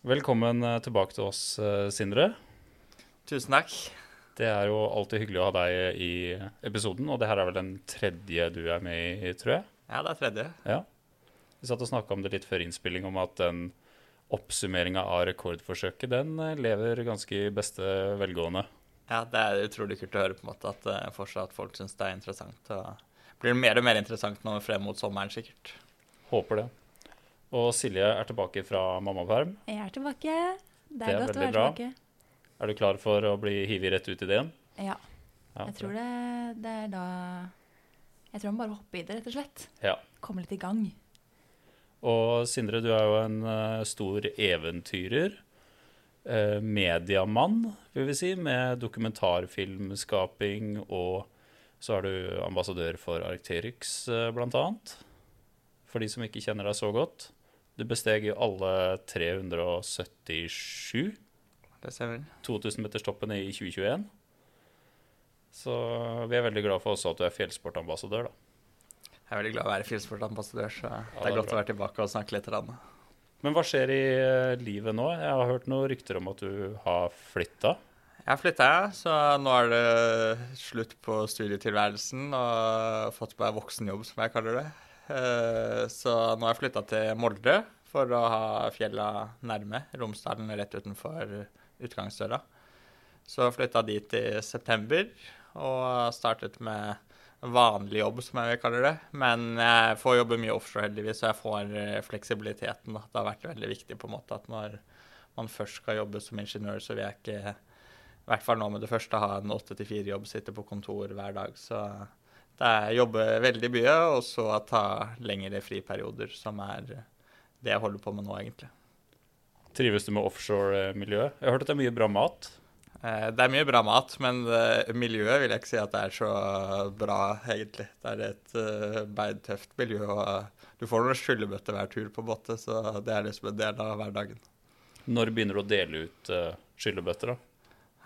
Velkommen eh, tilbake til oss, eh, Sindre. Tusen takk. Det er jo alltid hyggelig å ha deg i episoden, og det her er vel den tredje du er med i, tror jeg. Ja, det er tredje. Ja. Vi satt og snakka om det litt før innspilling, om at den oppsummeringa av rekordforsøket, den eh, lever ganske i beste velgående. Ja, det er utrolig kult å høre på en måte at fortsatt folk syns det er interessant. Og blir mer og mer interessant nå frem mot sommeren, sikkert. Håper det. Og Silje er tilbake fra mammaperm. Jeg er tilbake. Det er, Det er godt å være bra. tilbake. Er du klar for å bli hivet rett ut i det igjen? Ja. Ja, Jeg tror det, det er da Jeg tror man bare hopper i det, rett og slett. Ja. Komme litt i gang. Og Sindre, du er jo en uh, stor eventyrer. eh, mediamann, vil vi si, med dokumentarfilmskaping. Og så er du ambassadør for Arcterix, eh, blant annet. For de som ikke kjenner deg så godt. Du besteg jo alle 377 Det stemmer. 2000-meterstoppene i 2021. Så vi er veldig glad for også at du er fjellsportambassadør, da. Jeg er veldig glad i å være fjellsportambassadør, så det det er godt bra. å være tilbake og snakke litt. Rann. Men hva skjer i eh, livet nå? Jeg har hørt noen rykter om at du har flytta. Jeg har flytta, så nå er det slutt på studietilværelsen og fått meg voksenjobb, som jeg kaller det. Eh, Så nå har jeg flytta til Molde for å ha fjella nærme. Romsdalen rett utenfor utgangsdøra. Så flytta dit i september og startet med vanlig jobb, som jeg vil kalle det. Men jeg får jobbe mye offshore, heldigvis, så jeg får eh, fleksibiliteten. Det har vært veldig viktig på en måte at når man først skal jobbe som ingeniør, så vil jeg ikke i hvert fall nå med det første ha en 8-4-jobb, sitte på kontor hver dag. Så det er jobbe veldig mye, og så ta lengre friperioder, som er det jeg holder på med nå, egentlig. Trives du med offshore-miljøet? Jeg har hørt at det er mye bra mat. Eh, Det er mye bra mat, men eh, miljøet vil jeg ikke si at det er så bra, egentlig. Det er et uh, beintøft miljø, og eh, du får noen skyllebøtter hver tur, på båtet, så det er liksom en del av hverdagen. Når begynner du å dele ut skyllebøtter, da?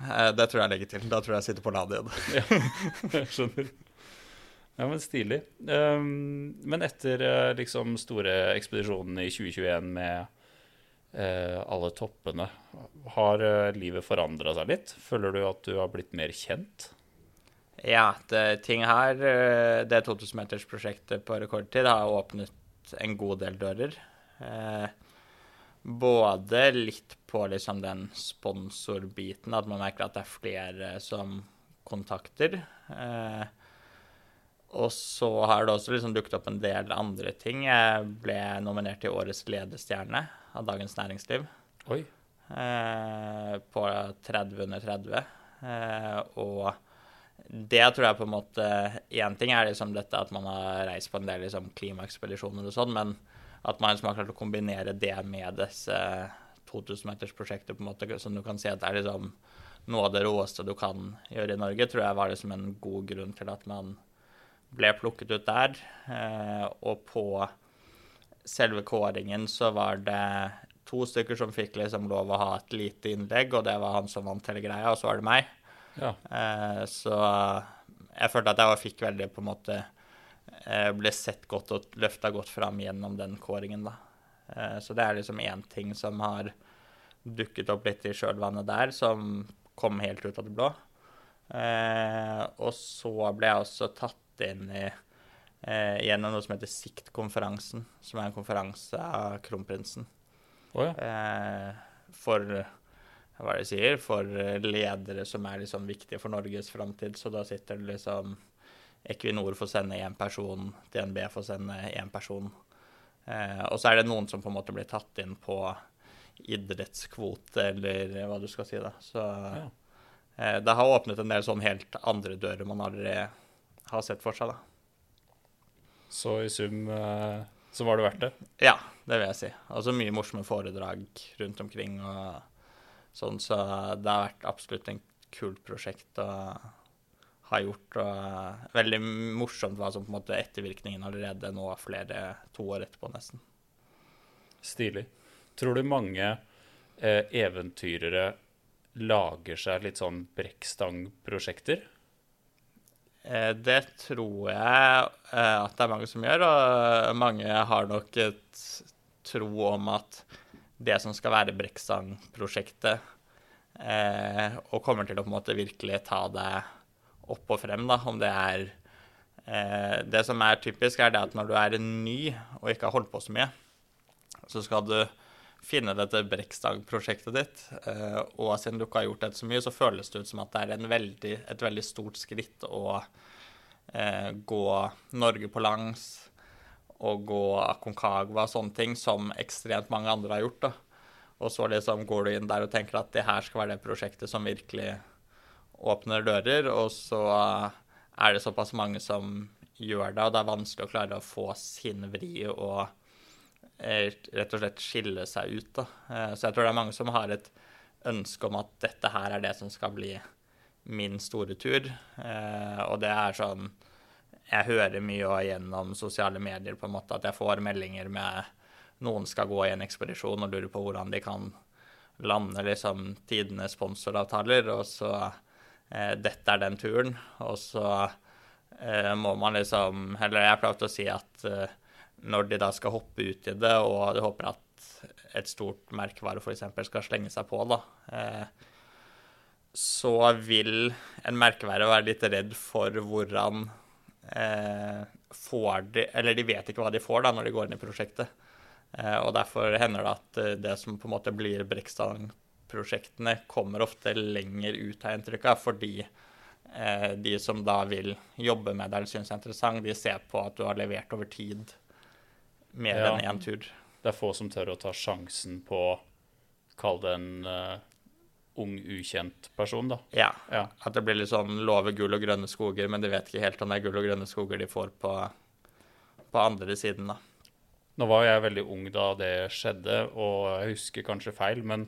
Eh, Det tror jeg legger til. Da tror jeg jeg sitter på landet igjen. Jeg skjønner. Ja, men stilig. Um, men etter eh, liksom store ekspedisjonen i 2021 med uh, alle toppene, har uh, livet forandra seg litt? Føler du at du har blitt mer kjent? Ja, det, ting her, det 2000-metersprosjektet på rekordtid har åpnet en god del dører. Uh, både litt på liksom den sponsorbiten, at man merker at det er flere som kontakter. Eh, og så har det også liksom dukket opp en del andre ting. Jeg ble nominert til Årets ledestjerne av Dagens Næringsliv Oi. eh, på 30 under 30. Eh, og det tror jeg på en måte Én ting er liksom dette at man har reist på en del liksom klimaekspedisjoner og sånn, men at man liksom har klart å kombinere det med disse 2000-metersprosjektet, på en måte, som du kan si at det er liksom noe av det råeste du kan gjøre i Norge, tror jeg var liksom en god grunn til at man ble plukket ut der. Eh, og på selve kåringen så var det to stykker som fikk liksom lov å ha et lite innlegg, og det var han som vant hele greia, og så var det meg. Ja. Eh, så jeg følte at jeg fikk veldig på en måte eh, Ble sett godt og løfta godt fram gjennom den kåringen, da. Eh, så det er liksom én ting som har dukket opp litt i kjølvannet der, som kom helt ut av det blå. Eh, og så ble jeg også tatt inn i eh, gjennom noe som heter Sikt-konferansen, som er en konferanse av kronprinsen Oh, ja. eh, for hva er det jeg sier, for ledere som er liksom viktige for Norges framtid. Så da sitter det liksom Equinor får sende én person, DNB får sende én person. Eh, og så er det noen som på en måte blir tatt inn på idrettskvote, eller hva du skal si, da. Så Ja. eh, det har åpnet en del sånn helt andre dører man aldri har sett for seg, da. Så i sum eh, så var det verdt det. Ja, det vil jeg si. Altså mye morsomme foredrag rundt omkring og sånn, så det har vært absolutt en kult prosjekt å ha gjort. Og veldig morsomt hva som på en måte ettervirkningen allerede nå flere to år etterpå, nesten. Stilig. Tror du mange eh, eventyrere lager seg litt sånn brekkstangprosjekter? Eh, Det tror jeg eh, at det er mange som gjør, og mange har nok et tro om at det som skal være Brekkstang-prosjektet, eh, og kommer til å på en måte virkelig ta det opp og frem, da, om det er Det som er typisk, er det at når du er ny og ikke har holdt på så mye, så skal du finne dette Brekstad-prosjektet ditt, eh, og siden du ikke har gjort dette så mye, så føles det ut som at det er veldig, et veldig stort skritt å eh, gå Norge på langs og gå Aconcagua og sånne ting, som ekstremt mange andre har gjort. da. Og så liksom går du inn der og tenker at det her skal være det prosjektet som virkelig åpner dører, og så er det såpass mange som gjør det, og det er vanskelig å klare å få sin vri og rett og slett skille seg ut. da. Eh, Så jeg tror det er mange som har et ønske om at dette her er det som skal bli min store tur, Eh, og det er sånn jeg hører mye og gjennom sosiale medier på en måte at jeg får meldinger med noen skal gå i en ekspedisjon og lurer på hvordan de kan lande liksom tidenes sponsoravtaler, og så eh, dette er den turen, og så må man liksom Eller jeg pleier å si at når de da skal hoppe ut i det, og de håper at et stort merkevare f.eks. skal slenge seg på, da, eh, så vil en merkevare være litt redd for hvordan eh, får de Eller de vet ikke hva de får da når de går inn i prosjektet. Eh, og derfor hender det at det som på en måte blir Brekstad-prosjektene, kommer ofte lenger ut, av inntrykket, fordi de som da vil jobbe med det eller det er interessant, de ser på at du har levert over tid mer Ja. enn én tur. Det er få som tør å ta sjansen på Kall det en uh, ung, ukjent person, da. Ja. Ja. At det blir litt sånn love gull og grønne skoger, men de vet ikke helt om det er gull og grønne skoger de får på, på andre siden, da. Nå var jeg veldig ung da det skjedde, og jeg husker kanskje feil, men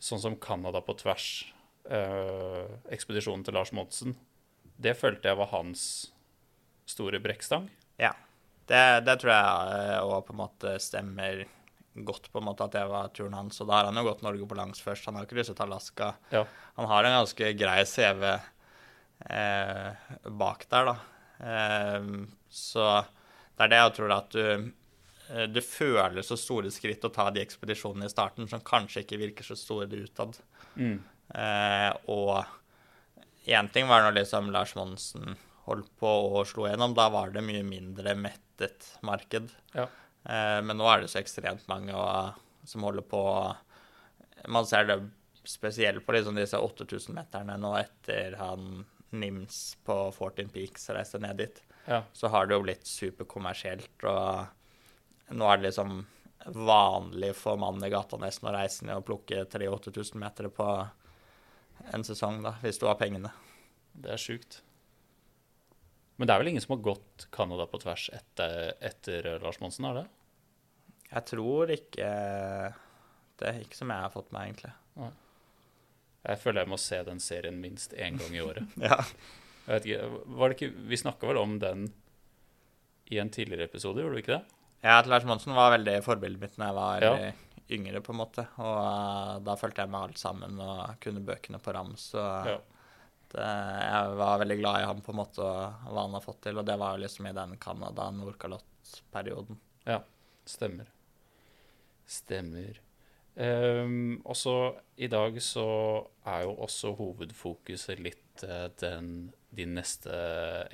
sånn som Canada på tvers, eh, ekspedisjonen til Lars Monsen, det følte jeg var hans store brekkstang. Ja. Det, det tror jeg òg på en måte stemmer godt, på en måte at det var turen hans. Og da har han jo gått Norge på langs først. Han har krysset Alaska. Ja. Han har en ganske grei CV eh, bak der, da. Eh, så det er det jeg tror at du du føler så store skritt å ta de ekspedisjonene i starten som kanskje ikke virker så store utad. Mm. Eh, og én ting var når liksom Lars Monsen holdt på og slo gjennom. Da var det mye mindre mettet marked. Ja. Eh, men nå er det så ekstremt mange og, som holder på Man ser det spesielt på liksom disse 8000-meterne nå etter han Nims på 14 Peaks reiste ned dit. Ja. Så har det jo blitt superkommersielt, og nå er det liksom vanlig for mannen i gata nesten å reise ned og plukke 3000-8000 meter på en sesong, da, hvis du har pengene. Det er sjukt. Men det er vel ingen som har gått Canada på tvers etter, etter Lars Monsen, er det? Jeg tror ikke Det er ikke som jeg har fått med, egentlig. Jeg føler jeg må se den serien minst én gang i året. Ja. Ikke, var det ikke, Vi snakka vel om den i en tidligere episode, gjorde vi ikke det? Ja, at Lars Monsen var veldig forbildet mitt da jeg var Ja. eh, yngre, på en måte. Og uh, da fulgte jeg med alt sammen og kunne bøkene på rams. Og Ja. Det, jeg var veldig glad i ham på en måte og hva han har fått til. Og det var jo liksom i den Canada-Nordkalott-perioden. Ja, stemmer. Stemmer. Um, og så i dag så er jo også hovedfokuset litt eh, den, din neste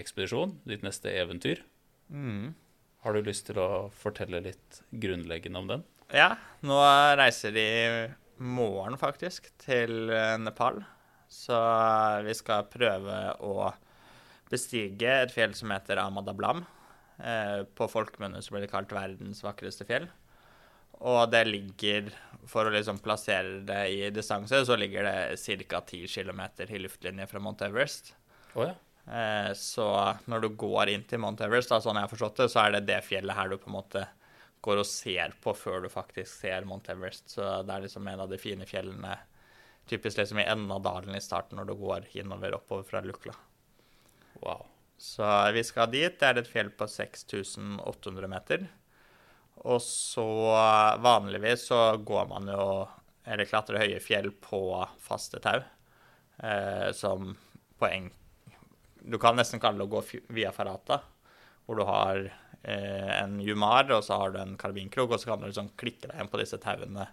ekspedisjon, ditt neste eventyr. Mm. Har du lyst til å fortelle litt grunnleggende om den? Ja, nå reiser de i morgen, faktisk, til eh, Nepal. Så vi skal prøve å bestige et fjell som heter Amadablam. Eh, på folkemunne så blir det kalt verdens vakreste fjell. Og det ligger, for å liksom plassere det i distanse, så ligger det ca. 10 km i luftlinje fra Mount Everest. Oh, ja. Eh, Så når du går inn til Mount Everest, da, sånn jeg har forstått det, så er det det fjellet her du på en måte går og ser på før du faktisk ser Mount Everest. Så det er liksom en av de fine fjellene, typisk liksom i enden av dalen i starten når du går innover oppover fra Lukla. Wow. Så vi skal dit. Det er et fjell på 6800 meter. Og så vanligvis så går man jo, eller klatrer høye fjell på faste tau, eh, som på en Du kan nesten kalle det å gå via Ferrata, hvor du har eh, en jumar, og så har du en karbinkrok, og så kan du liksom klikke deg inn på disse tauene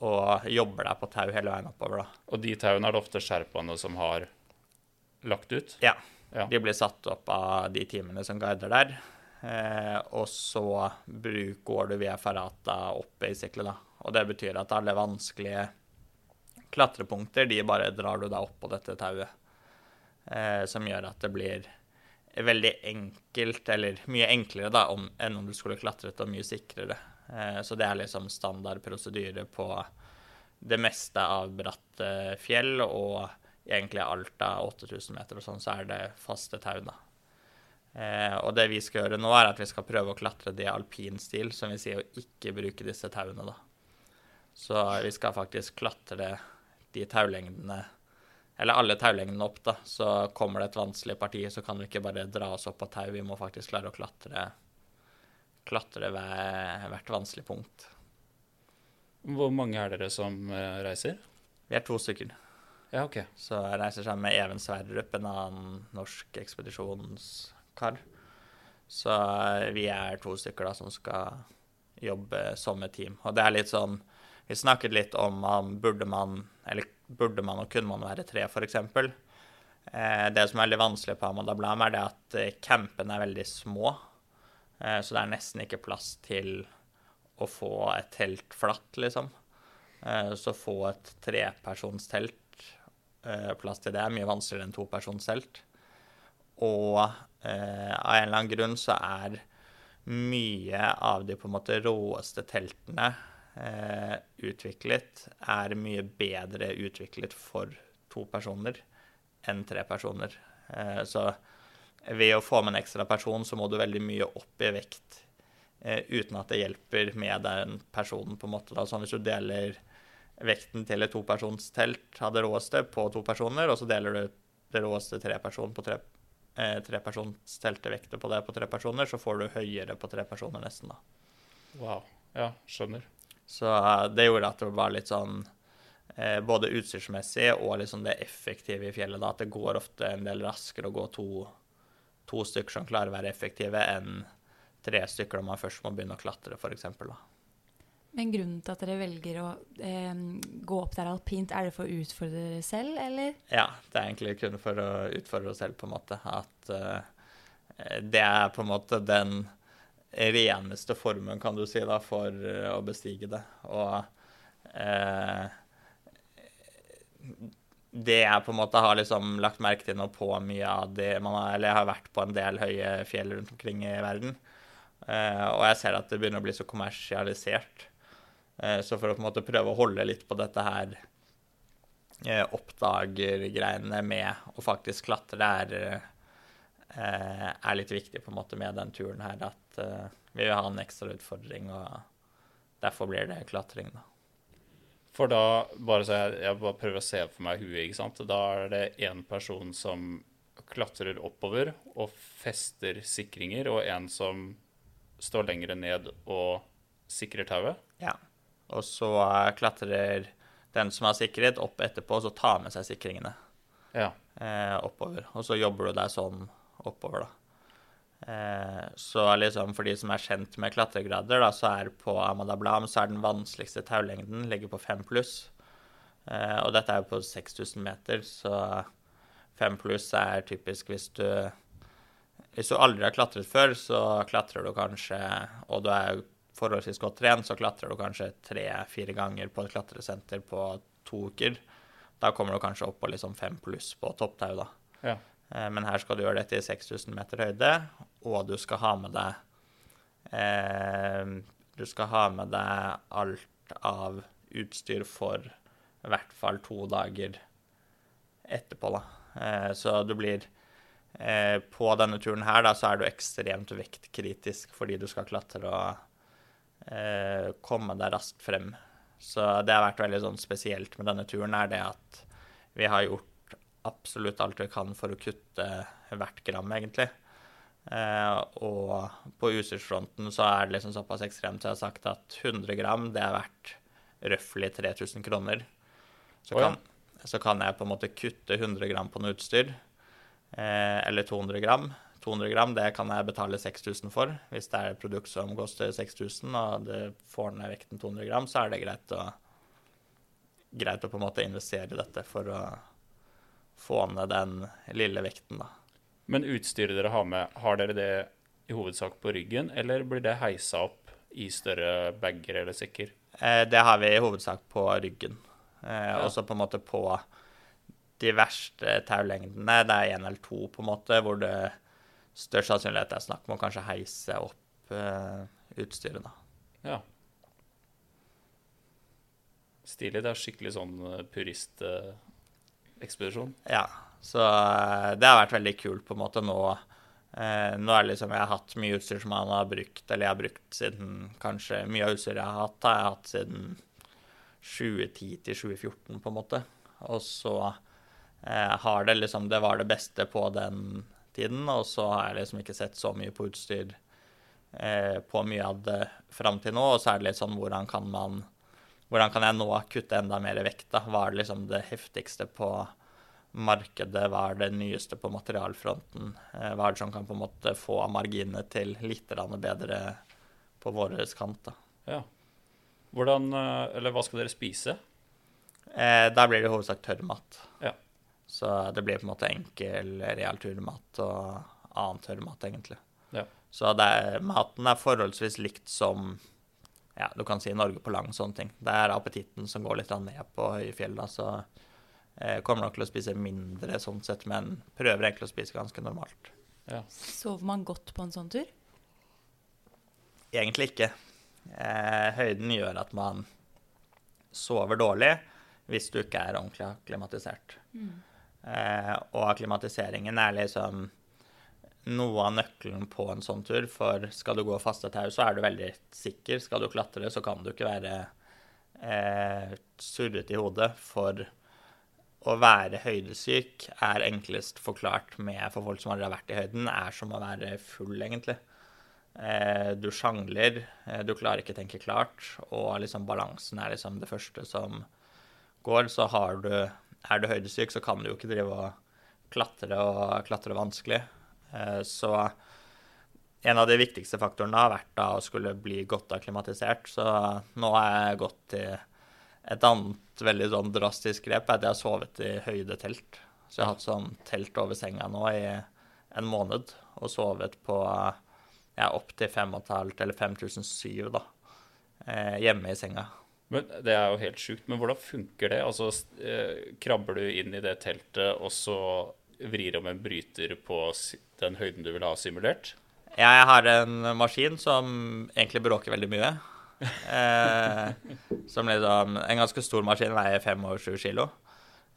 og jobber deg på tau hele veien oppover, da. Og de tauene er det ofte sherpaene som har lagt ut? Ja. Ja. De blir satt opp av de teamene som guider der. Eh, og så går du via Ferrata opp, basically, da. Og det betyr at alle vanskelige klatrepunkter, de bare drar du deg opp på dette tauet. Eh, som gjør at det blir veldig enkelt, eller mye enklere da, om, enn om du skulle klatret, og mye sikrere. Eh, så det er liksom standard prosedyre på det meste av bratte fjell, og egentlig alt av 8000 meter og sånn, så er det faste tau, da. Eh, og det vi skal gjøre nå, er at vi skal prøve å klatre det i alpinstil, som vil si å ikke bruke disse tauene, da. Så vi skal faktisk klatre de taulengdene, eller alle taulengdene opp, da. Så kommer det et vanskelig parti, så kan vi ikke bare dra oss opp på tau, vi må faktisk klare å klatre, klatre hvert vanskelig punkt. Hvor mange er dere som eh, reiser? Vi er to stykker. Ja, OK. Så jeg reiser sammen med Even Sverdrup, en annen norsk ekspedisjonskar. Så eh, vi er to stykker da som skal jobbe som et team. Og det er litt sånn Vi snakket litt om man burde man eller burde man og kunne man være tre, f.eks. Eh, det som er veldig vanskelig på Amanda Blam, er det at eh, campene er veldig små. Eh, så det er nesten ikke plass til å få et telt flatt, liksom. Så så få et trepersonstelt eh, plass til det er mye vanskeligere enn topersonstelt. Og eh, av en eller annen grunn så er mye av de på en måte råeste teltene eh, utviklet, er mye bedre utviklet for to personer enn tre personer. Eh, så ved å få med en ekstra person, så må du veldig mye opp i vekt eh, uten at det hjelper med den personen, på en måte. Da. Sånn hvis du deler vekten til et topersonstelt av det råeste på to personer, og så deler du det råeste treperson på tre, eh, trepersonsteltevekter på det på tre personer, så får du høyere på tre personer nesten, da. Wow. Ja, skjønner. Så eh, det gjorde at det var litt sånn eh, både utstyrsmessig og liksom det effektive i fjellet, da, at det går ofte en del raskere å gå to, to stykker som klarer å være effektive, enn tre stykker når man først må begynne å klatre, f.eks. Men grunnen til at dere velger å eh, gå opp der alpint, er det for å utfordre dere selv, eller? Ja, det er egentlig kun for å utfordre oss selv, på en måte. At eh, det er på en måte den reneste formen, kan du si, da, for eh, å bestige det. Og eh, det jeg på en måte har liksom lagt merke til nå på mye av det man har Eller jeg har vært på en del høye fjell rundt omkring i verden, eh, og jeg ser at det begynner å bli så kommersialisert. Eh, så for å på en måte prøve å holde litt på dette her eh, oppdagergreiene med å faktisk klatre, er, er litt viktig på en måte med den turen her. At vi vil ha en ekstra utfordring, og derfor blir det klatring, da. For da, bare så jeg, jeg bare prøver å se for meg huet, ikke sant. Da er det én person som klatrer oppover og fester sikringer, og en som står lengre ned og sikrer tauet. Ja. Og så klatrer den som har sikkerhet, opp etterpå, og så tar med seg sikringene Ja. eh, oppover. Og så jobber du deg sånn oppover, da. Eh, så liksom for de som er kjent med klatregrader, da, så er på Amada Blam så er den vanskeligste taulengden ligger på 5 pluss. Eh, og dette er jo på 6000 meter, så 5 pluss er typisk hvis du Hvis du aldri har klatret før, så klatrer du kanskje Og du er forholdsvis godt trent, så klatrer du kanskje tre-fire ganger på et klatresenter på to uker. Da kommer du kanskje opp på liksom 5 pluss på topptau, da. ja. Eh, Men her skal du gjøre dette i 6000 meter høyde, og du skal ha med deg eh, Du skal ha med deg alt av utstyr for i hvert fall to dager etterpå, da. Eh, så du blir eh, På denne turen her, da, så er du ekstremt vektkritisk fordi du skal klatre og eh, komme deg raskt frem. Så det har vært veldig sånn spesielt med denne turen, er det at vi har gjort absolutt alt vi kan for å kutte hvert gram, egentlig. Eh, og på utstyrsfronten så er det liksom såpass ekstremt så jeg har sagt at 100 gram, det er verdt røftlig 3000 kroner. Så, ja. kan, så kan jeg på en måte kutte 100 gram på noe utstyr, eh, eller 200 gram. 200 gram, det kan jeg betale 6000 for. Hvis det er et produkt som koster 6000, og det får ned vekten 200 gram, så er det greit å greit å på en måte investere i dette for å få ned den lille vekten, da. Men utstyret dere har med, har dere det i hovedsak på ryggen, eller blir det heisa opp i større bager eller sekker? Eh, det har vi i hovedsak på ryggen. Eh, Ja. Også på en måte på de verste taulengdene. Det er én eller to, på en måte, hvor det størst sannsynlighet er snakk om å kanskje heise opp eh, utstyret, da. Ja. Stilig. Det er skikkelig sånn puristekspedisjon. Ja, så eh, det har vært veldig kult på en måte nå. Eh, nå er liksom, Jeg har hatt mye utstyr som han har brukt, eller jeg har brukt siden kanskje Mye av utstyret jeg har hatt, har jeg hatt siden 2010 til 2014, på en måte. Og så eh, har det liksom Det var det beste på den tiden, og så har jeg liksom ikke sett så mye på utstyr eh, på mye av det fram til nå, og så er det litt sånn hvordan kan man hvordan kan jeg nå kutte enda mer vekt? da? Hva er det liksom det heftigste på markedet? Hva er det nyeste på materialfronten? Eh, Hva er det som kan på en måte få marginene til litt bedre på vår kant? da? Ja. Hvordan eh, Eller hva skal dere spise? Eh, der blir det hovedsak tørrmat. Ja. Så det blir på en måte enkel real turmat og annen tørrmat, egentlig. Ja. Så er, maten er forholdsvis likt som ja, du kan si Norge på lang, sånne ting. Det er appetitten som går litt ned på høye fjell, da, så kommer nok til å spise mindre sånn sett, men prøver egentlig å spise ganske normalt. Ja. Sover man godt på en sånn tur? Egentlig ikke. Eh, høyden gjør at man sover dårlig hvis du ikke er ordentlig akklimatisert. Eh, og akklimatiseringen er liksom noe av nøkkelen på en sånn tur. For skal du gå faste tau, så er du veldig sikker. Skal du klatre, så kan du ikke være eh, surrete i hodet. For å være høydesyk er enklest forklart med for folk som aldri har vært i høyden, er som å være full, egentlig. Eh, du sjangler, eh, du klarer ikke å tenke klart, og liksom balansen er liksom det første som går. Så du, er du høydesyk, så kan du jo ikke drive og klatre og klatre vanskelig. Eh, Så en av de viktigste faktorene har vært da å skulle bli godt akklimatisert. Så nå har jeg gått til et annet veldig sånn drastisk grep, er at jeg har sovet i høydetelt. Så jeg har hatt sånn telt over senga nå i en måned, og sovet på ja, opptil 5500 eller 5007 da, eh, hjemme i senga. Men Det er jo helt sjukt. Men hvordan funker det? Altså, eh, Krabber du inn i det teltet, og så vrir om en bryter på den høyden du vil ha simulert? Ja, jeg har en maskin som egentlig bråker veldig mye. Eh, som liksom En ganske stor maskin veier 5 over 7 kilo.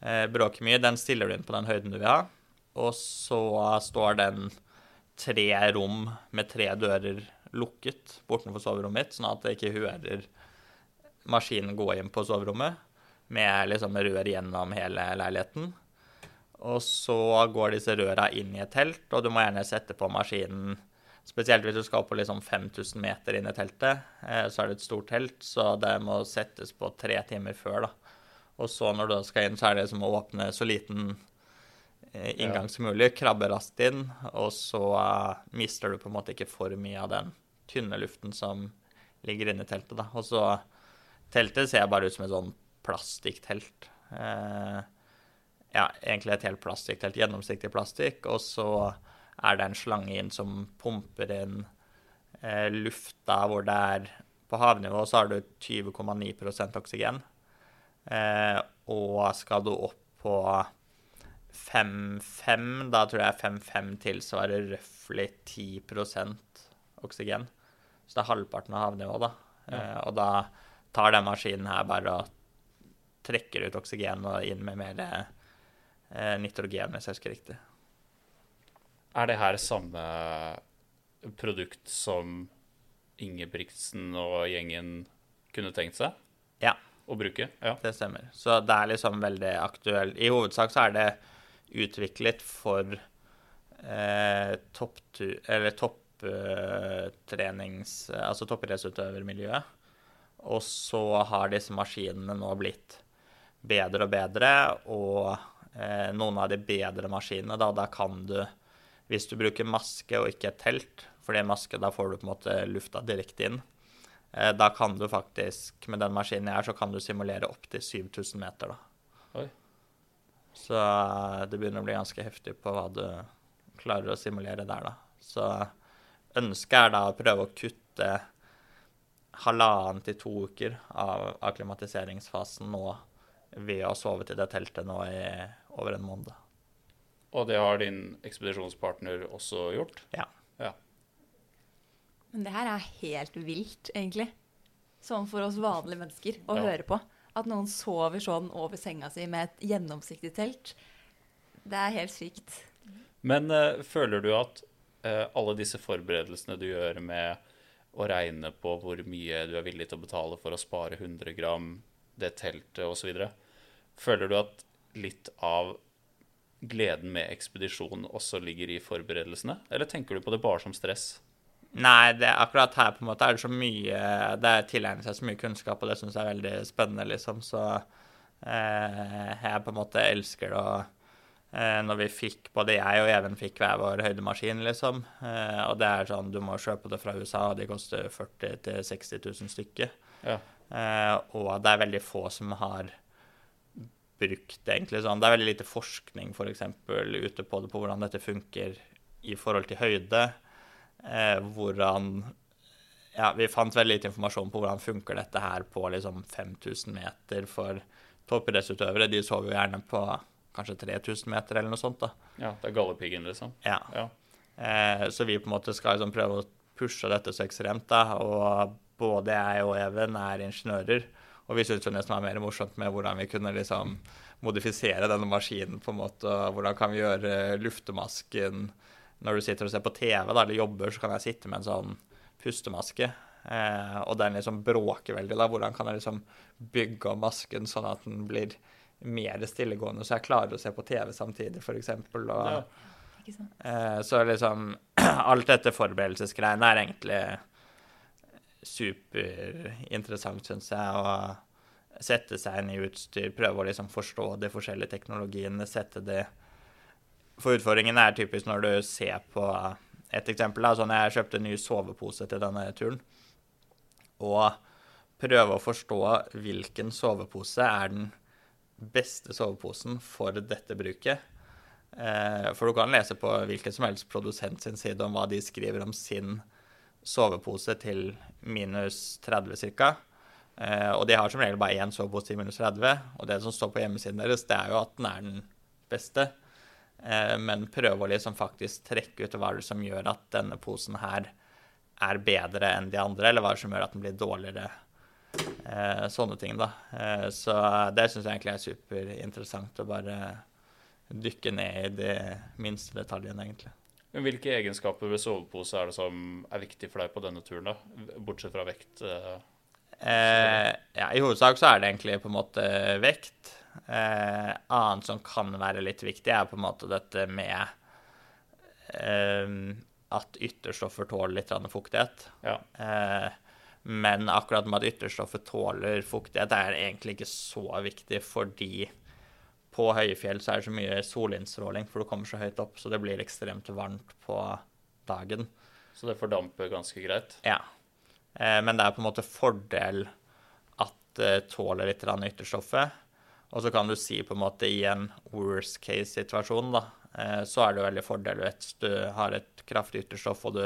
Eh, bråker mye. Den stiller du inn på den høyden du vil ha. Og så står den tre rom med tre dører lukket bortenfor soverommet mitt, sånn at jeg ikke hører maskinen gå inn på soverommet med liksom rør gjennom hele leiligheten. Og så går disse røra inn i et telt, og du må gjerne sette på maskinen Spesielt hvis du skal opp på liksom 5000 meter inn i teltet, eh, så er det et stort telt, så det må settes på tre timer før. da. Og så når du skal inn, så er det som å åpne så liten eh, inngang som mulig, krabbe raskt inn, og så eh, mister du på en måte ikke for mye av den tynne luften som ligger inne i teltet. da. Og så Teltet ser bare ut som et sånn plastikktelt. Eh, ja, egentlig et helt plastikktelt, gjennomsiktig plastikk, og så er det en slange inn som pumper inn eh, lufta hvor det er På havnivå så har du 20,9 oksygen. Eh, og skal du opp på 5,5, da tror jeg 5,5 tilsvarer røftlig 10% oksygen. Så det er halvparten av havnivået, da. Eh, og da tar den maskinen her bare og trekker ut oksygen og inn med mer eh, nitrogen, hvis jeg husker riktig. Er det her samme produkt som Ingebrigtsen og gjengen kunne tenkt seg Ja. å bruke? Ja. Det stemmer. Så det er liksom veldig aktuelt. I hovedsak så er det utviklet for eh, topptu- eller topptrenings... altså toppidrettsutøvermiljøet. Og så har disse maskinene nå blitt bedre og bedre, og eh, noen av de bedre maskinene, da, da kan du Hvis du bruker maske og ikke telt, fordi maske, da får du på en måte lufta direkte inn. Eh, da kan du faktisk, med den maskinen jeg har, så kan du simulere opptil 7000 meter, da. Oi. Så eh, det begynner å bli ganske heftig på hva du klarer å simulere der, da. Så ønsket er da å prøve å kutte halvannen til to uker av akklimatiseringsfasen nå ved å sove til det teltet nå i over en måned. Og det har din ekspedisjonspartner også gjort? Ja. Ja. Men det her er helt vilt, egentlig. Sånn for oss vanlige mennesker å Ja. høre på. At noen sover sånn over senga si med et gjennomsiktig telt. Det er helt sykt. Men uh, føler du at uh, alle disse forberedelsene du gjør med å regne på hvor mye du er villig til å betale for å spare 100 gram, det teltet osv., føler du at litt av gleden med ekspedisjonen også ligger i forberedelsene? Eller tenker du på det bare som stress? Nei, det, akkurat her på en måte er det så mye Det er tilegnet seg så mye kunnskap, og det syns jeg er veldig spennende, liksom. Så eh, jeg på en måte elsker det. Og eh, når vi fikk, både jeg og Even fikk hver vår høydemaskin, liksom. Eh, og det er sånn, du må kjøpe det fra USA, og de koster 40 000-60 000 stykker. Ja. Eh, og det er veldig få som har brukt egentlig sånn. Det er veldig lite forskning, for eksempel ute på det, på hvordan dette funker i forhold til høyde. Eh, hvordan Ja, vi fant veldig lite informasjon på hvordan funker dette her på liksom 5000 meter for toppidrettsutøvere. De sover jo gjerne på kanskje 3000 meter eller noe sånt, da. Ja, det er gallepiggen, liksom. Ja. Ja. Eh, så vi på en måte skal liksom prøve å pushe dette så ekstremt, da. Og både jeg og Even er ingeniører. Og vi syntes jo nesten det var mer morsomt med hvordan vi kunne liksom modifisere denne maskinen på en måte. og Hvordan kan vi gjøre luftemasken Når du sitter og ser på TV da, eller jobber, så kan jeg sitte med en sånn pustemaske. Eh, og den liksom bråker veldig. da, Hvordan kan jeg liksom bygge om masken sånn at den blir mer stillegående, så jeg klarer å se på TV samtidig, f.eks. Ja. Eh, så liksom Alt dette forberedelsesgreiene er egentlig superinteressant, syns jeg. Å sette seg inn i utstyr, prøve å liksom forstå de forskjellige teknologiene, sette det For utfordringen er typisk når du ser på et eksempel. da, sånn Jeg kjøpte en ny sovepose til denne turen. Og prøve å forstå hvilken sovepose er den beste soveposen for dette bruket. Eh, For du kan lese på hvilken som helst produsent sin side om hva de skriver om sin sovepose til minus 30 ca. Og de har som regel bare én sovepose til minus 30. Og det som står på hjemmesiden deres, det er jo at den er den beste. Eh, Men prøve å liksom faktisk trekke ut hva det som gjør at denne posen her er bedre enn de andre, eller hva det som gjør at den blir dårligere. Eh, Sånne ting, da. Eh, Så det syns jeg egentlig er superinteressant å bare dykke ned i de minste detaljene, egentlig. Men hvilke egenskaper ved sovepose er det som er viktig for deg på denne turen, da? Bortsett fra vekt. eh, Eh, ja, I hovedsak så er det egentlig på en måte vekt. Eh, annet som kan være litt viktig, er på en måte dette med eh, at ytterstoffer tåler litt fuktighet. Ja. Eh, men akkurat med at ytterstoffer tåler fuktighet, er egentlig ikke så viktig, fordi på høye fjell så er det så mye solinnstråling, for du kommer så høyt opp, så det blir ekstremt varmt på dagen. Så det fordamper ganske greit. Ja. Eh, men det er på en måte fordel at det tåler litt ytterstoffet. Og så kan du si på en måte i en worst case-situasjon, da, eh, så er det jo veldig fordel hvis du har et kraftig ytterstoff, og du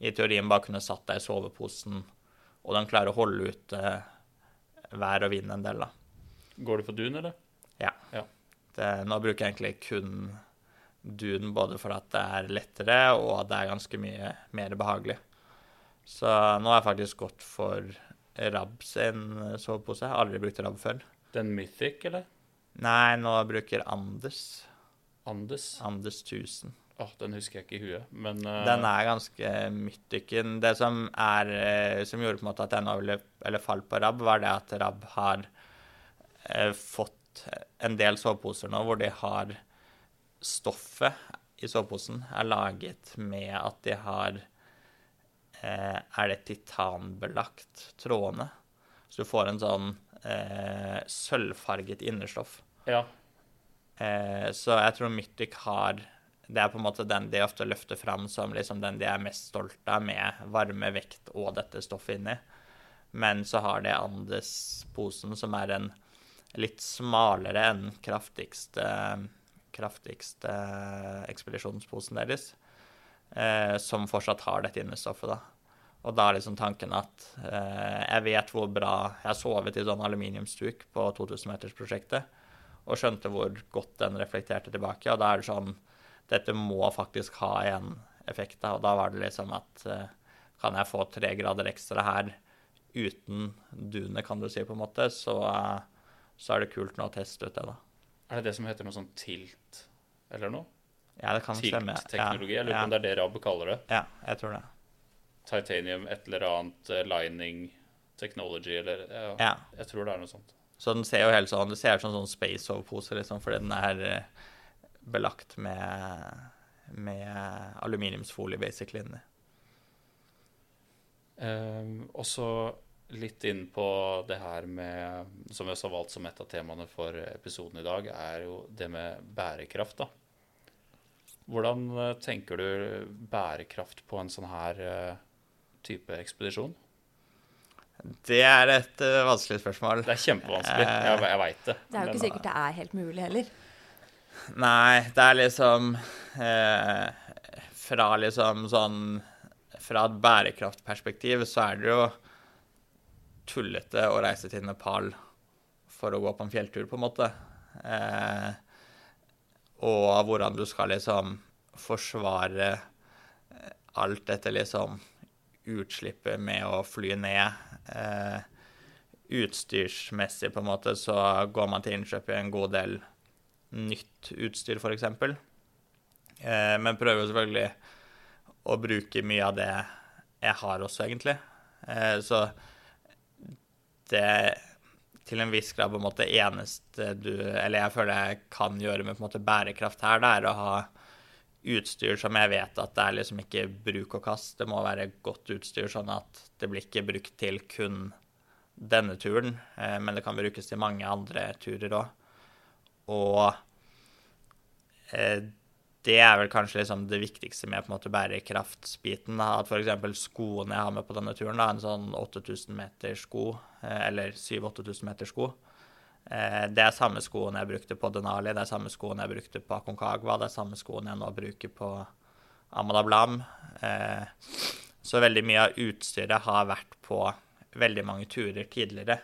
i teorien bare kunne satt deg i soveposen, og den klarer å holde ut eh, vær og vind en del, da. Går du for dun, eller? Ja. Ja. Det, nå bruker jeg egentlig kun Dune både for at det er lettere, og at det er ganske mye mer behagelig. Så nå har jeg faktisk gått for Rab sin sovepose. Jeg har aldri brukt Rab før. Den Mythic, eller? Nei, nå bruker Anders. Anders. Anders 1000. Åh, den husker jeg ikke i huet, men uh... Den er ganske mythiken. Det som er eh, Som gjorde på en måte at jeg nå ville eller falt på Rab, var det at Rab har eh, fått en del soveposer nå hvor de har Stoffet i soveposen er laget med at de har eh, Er det titanbelagt trådene? Så du får en sånn eh, sølvfarget innerstoff. Ja. Eh, så jeg tror Mythic har Det er på en måte den de ofte løfter fram som liksom den de er mest stolt av, med varme, vekt og dette stoffet inni. Men så har det Andes-posen, som er en litt smalere enn kraftigste, kraftigste ekspedisjonsposen deres, eh, som fortsatt har dette innestoffet, da. Og da er liksom tanken at eh, jeg vet hvor bra Jeg sovet i sånn aluminiumsduk på 2000-metersprosjektet og skjønte hvor godt den reflekterte tilbake. Og da er det sånn Dette må faktisk ha en effekt. Da. Og da var det liksom at eh, Kan jeg få tre grader ekstra her uten dunet, kan du si, på en måte, så, eh, så er det kult nå å teste ut det, da. Er det det som heter noe sånn tilt eller noe? Ja, det kan stemme. Tilt-teknologi? Ja, Jeg lurer på ja. om det er det RAB kaller det. Ja, jeg tror det. Titanium, et eller annet eh, lining technology, eller ja, Ja. Jeg tror det er noe sånt. Så den ser jo helt sånn Det ser ut som en sånn Space Over-pose, liksom, fordi den er eh, belagt med, med aluminiumsfolie, basically. inni. Um, og så litt inn på det her med Som vi også har valgt som et av temaene for episoden i dag, er jo det med bærekraft, da. Hvordan eh, tenker du bærekraft på en sånn her eh, type ekspedisjon? Det er et eh, vanskelig spørsmål. Det er kjempevanskelig. Jeg, jeg veit det. Det er jo ikke sikkert det er helt mulig heller. Nei, det er liksom eh, Fra liksom sånn Fra et bærekraftperspektiv så er det jo tullete å reise til Nepal for å gå på en fjelltur, på en måte. Eh, og hvordan du skal liksom forsvare eh, alt dette liksom utslippet med å fly ned. Eh, utstyrsmessig, på en måte, så går man til innkjøp i en god del nytt utstyr, f.eks. Eh, men prøver selvfølgelig å bruke mye av det jeg har også, egentlig. Eh, så det til en viss grad på en måte eneste du Eller jeg føler jeg kan gjøre med på en måte bærekraft her, det er å ha utstyr som jeg vet at det er liksom ikke bruk og kast. Det må være godt utstyr, sånn at det blir ikke brukt til kun denne turen, eh, men det kan brukes til mange andre turer òg. Og eh, det er vel kanskje liksom det viktigste med på en måte bærekraftsbiten. Da. At f.eks. skoene jeg har med på denne turen, da, en sånn 8000 meter sko, eh, eller 7000-8000 meter sko, eh, det er samme skoene jeg brukte på Denali, det er samme skoene jeg brukte på Aconcagua, det er samme skoene jeg nå bruker på Amadablam. Eh, så veldig mye av utstyret har vært på veldig mange turer tidligere,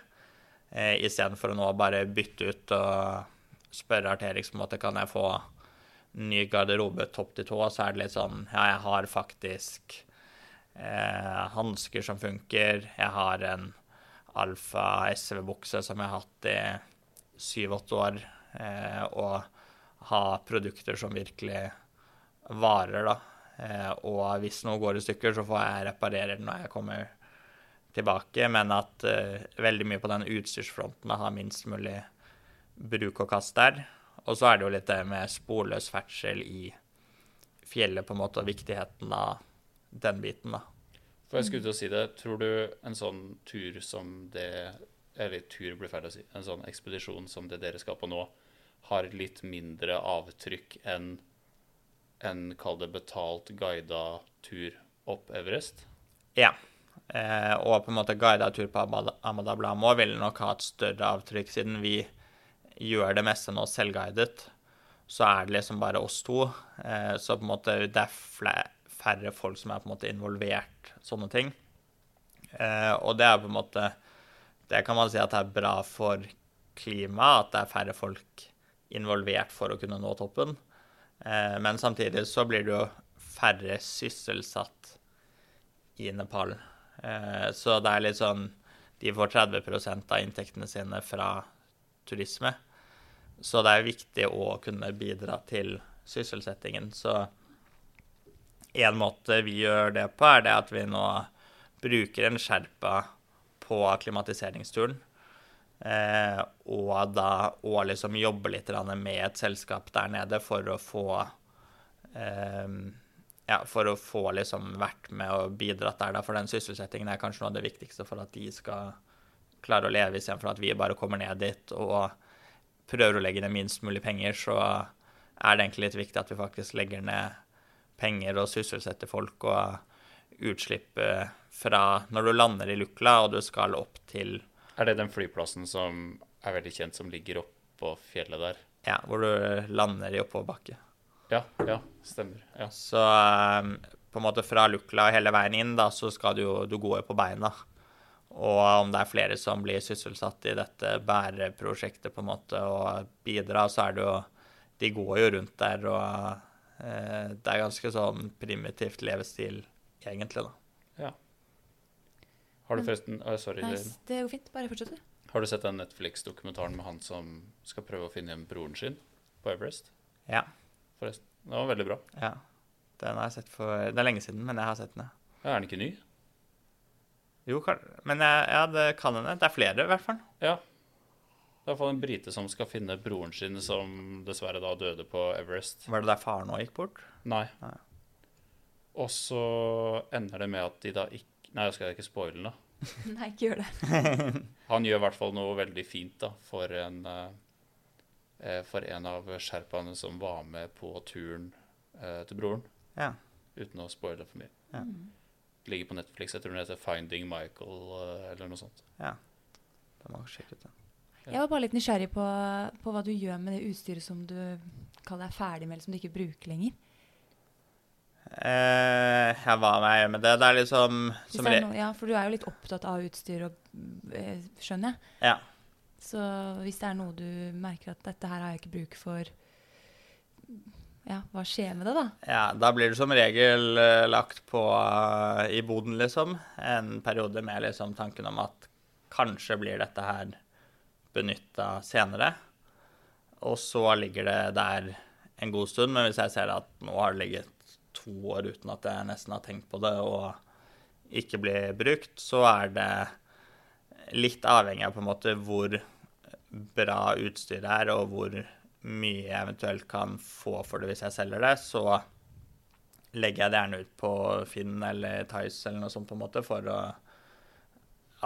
istedenfor å nå bare bytte ut og spørre Arterix på en måte kan jeg få ny garderobe topp til tå, så er det litt sånn Ja, jeg har faktisk eh, hansker som funker. Jeg har en Alfa SV-bukse som jeg har hatt i syv-åtte år. Eh, og ha produkter som virkelig varer, da. Eh, og hvis noe går i stykker, så får jeg reparere det når jeg kommer tilbake. Men at eh, veldig mye på den utstyrsfronten har minst mulig bruk og kast der. Og så er det jo litt det med sporløs ferdsel i fjellet, på en måte, og viktigheten av den biten, da. For jeg skulle til å si det, tror du en sånn tur som det Eller tur blir feil å si. En sånn ekspedisjon som det dere skal på nå, har litt mindre avtrykk enn en, kall det, betalt guida tur opp Everest? Ja. Eh, og på en måte guida tur på Amada- Amadablam òg vil nok ha et større avtrykk, siden vi gjør det meste nå selvguidet. Så er det liksom bare oss to. Eh, så på en måte det er færre folk som er på en måte involvert sånne ting. Eh, og det er på en måte Det kan man si at det er bra for klimaet, at det er færre folk involvert for å kunne nå toppen. Eh, men samtidig så blir det jo færre sysselsatt i Nepal. Så det er litt sånn De får 30 av inntektene sine fra turisme. Så det er viktig å kunne bidra til sysselsettingen. Så en måte vi gjør det på, er det at vi nå bruker en sherpa på klimatiseringsturen. Eh, og da og liksom jobbe litt med et selskap der nede for å få eh, ja, for å få liksom vært med og bidratt der, da, for den sysselsettingen er kanskje noe av det viktigste for at de skal klare å leve, istedenfor at vi bare kommer ned dit og prøver å legge ned minst mulig penger, så er det egentlig litt viktig at vi faktisk legger ned penger og sysselsetter folk, og utslipp fra når du lander i Lukla og du skal opp til Er det den flyplassen som er veldig kjent, som ligger oppå fjellet der? Ja, hvor du lander i oppoverbakke. Ja, ja, stemmer. Ja. Så um, på en måte fra Lukla hele veien inn, da, så skal du jo Du går jo på beina. Og om det er flere som blir sysselsatt i dette bæreprosjektet på en måte og bidrar, så er det jo De går jo rundt der, og eh, det er ganske sånn primitivt levestil, egentlig, da. ja. Har du forresten oh, Sorry. Nei, det går fint. Bare fortsett, du. Har du sett den Netflix-dokumentaren med han som skal prøve å finne igjen broren sin på Everest? Ja. Forresten. Det var veldig bra. ja. Den har jeg sett for Det er lenge siden, men jeg har sett den. Ja, er den ikke ny? Jo, men jeg, ja, det kan hende. Det er flere, i hvert fall. Ja. Det er i hvert fall en brite som skal finne broren sin, som dessverre da døde på Everest. Var det der faren òg gikk bort? Nei. Nei. Og så ender det med at de da ikke Nei, jeg skal ikke spoile den, da. Nei, ikke gjør det. Han gjør i hvert fall noe veldig fint da, for en, eh, for en av sherpaene som var med på turen eh, til broren, Ja. uten å spoile for mye. Ja. Ligger på Netflix. Jeg tror den heter 'Finding Michael' eh, eller noe sånt. ja. det må sjekke ut den. Jeg var bare litt nysgjerrig på, på hva du gjør med det utstyret som du kaller deg ferdig med, eller som du ikke bruker lenger. Eh, ja, hva må jeg gjøre med det? Det er liksom som er noe, ja, for du er jo litt opptatt av utstyr, og, eh, skjønner jeg. Ja. Så hvis det er noe du merker at dette her har jeg ikke bruk for, ja, hva skjer med det, da? ja, da blir det som regel eh, lagt på uh, i boden, liksom. En periode med liksom tanken om at kanskje blir dette her benytta senere. Og så ligger det der en god stund, men hvis jeg ser at nå har det ligget to år uten at jeg nesten har tenkt på det, og ikke blir brukt, så er det litt avhengig av på en måte hvor bra utstyret er, og hvor mye jeg eventuelt kan få for det hvis jeg selger det, så legger jeg det gjerne ut på Finn eller Tice eller noe sånt på en måte, for å,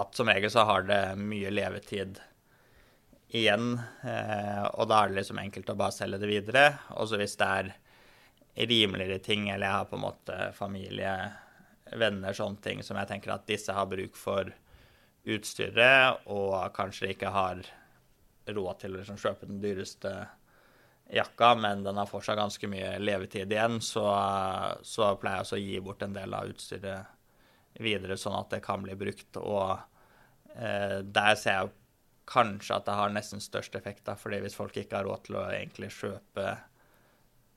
at som regel så har det mye levetid igjen, eh, og da er det liksom enkelt å bare selge det videre. Og så hvis det er rimeligere ting, eller jeg har på en måte familie, venner, sånne ting som jeg tenker at disse har bruk for utstyret, og kanskje ikke har råd til å liksom kjøpe den dyreste jakka, men den har fortsatt ganske mye levetid igjen, så, så pleier jeg også å gi bort en del av utstyret videre, sånn at det kan bli brukt. Og eh, der ser jeg kanskje at det har nesten størst effekt, da, fordi hvis folk ikke har råd til å egentlig kjøpe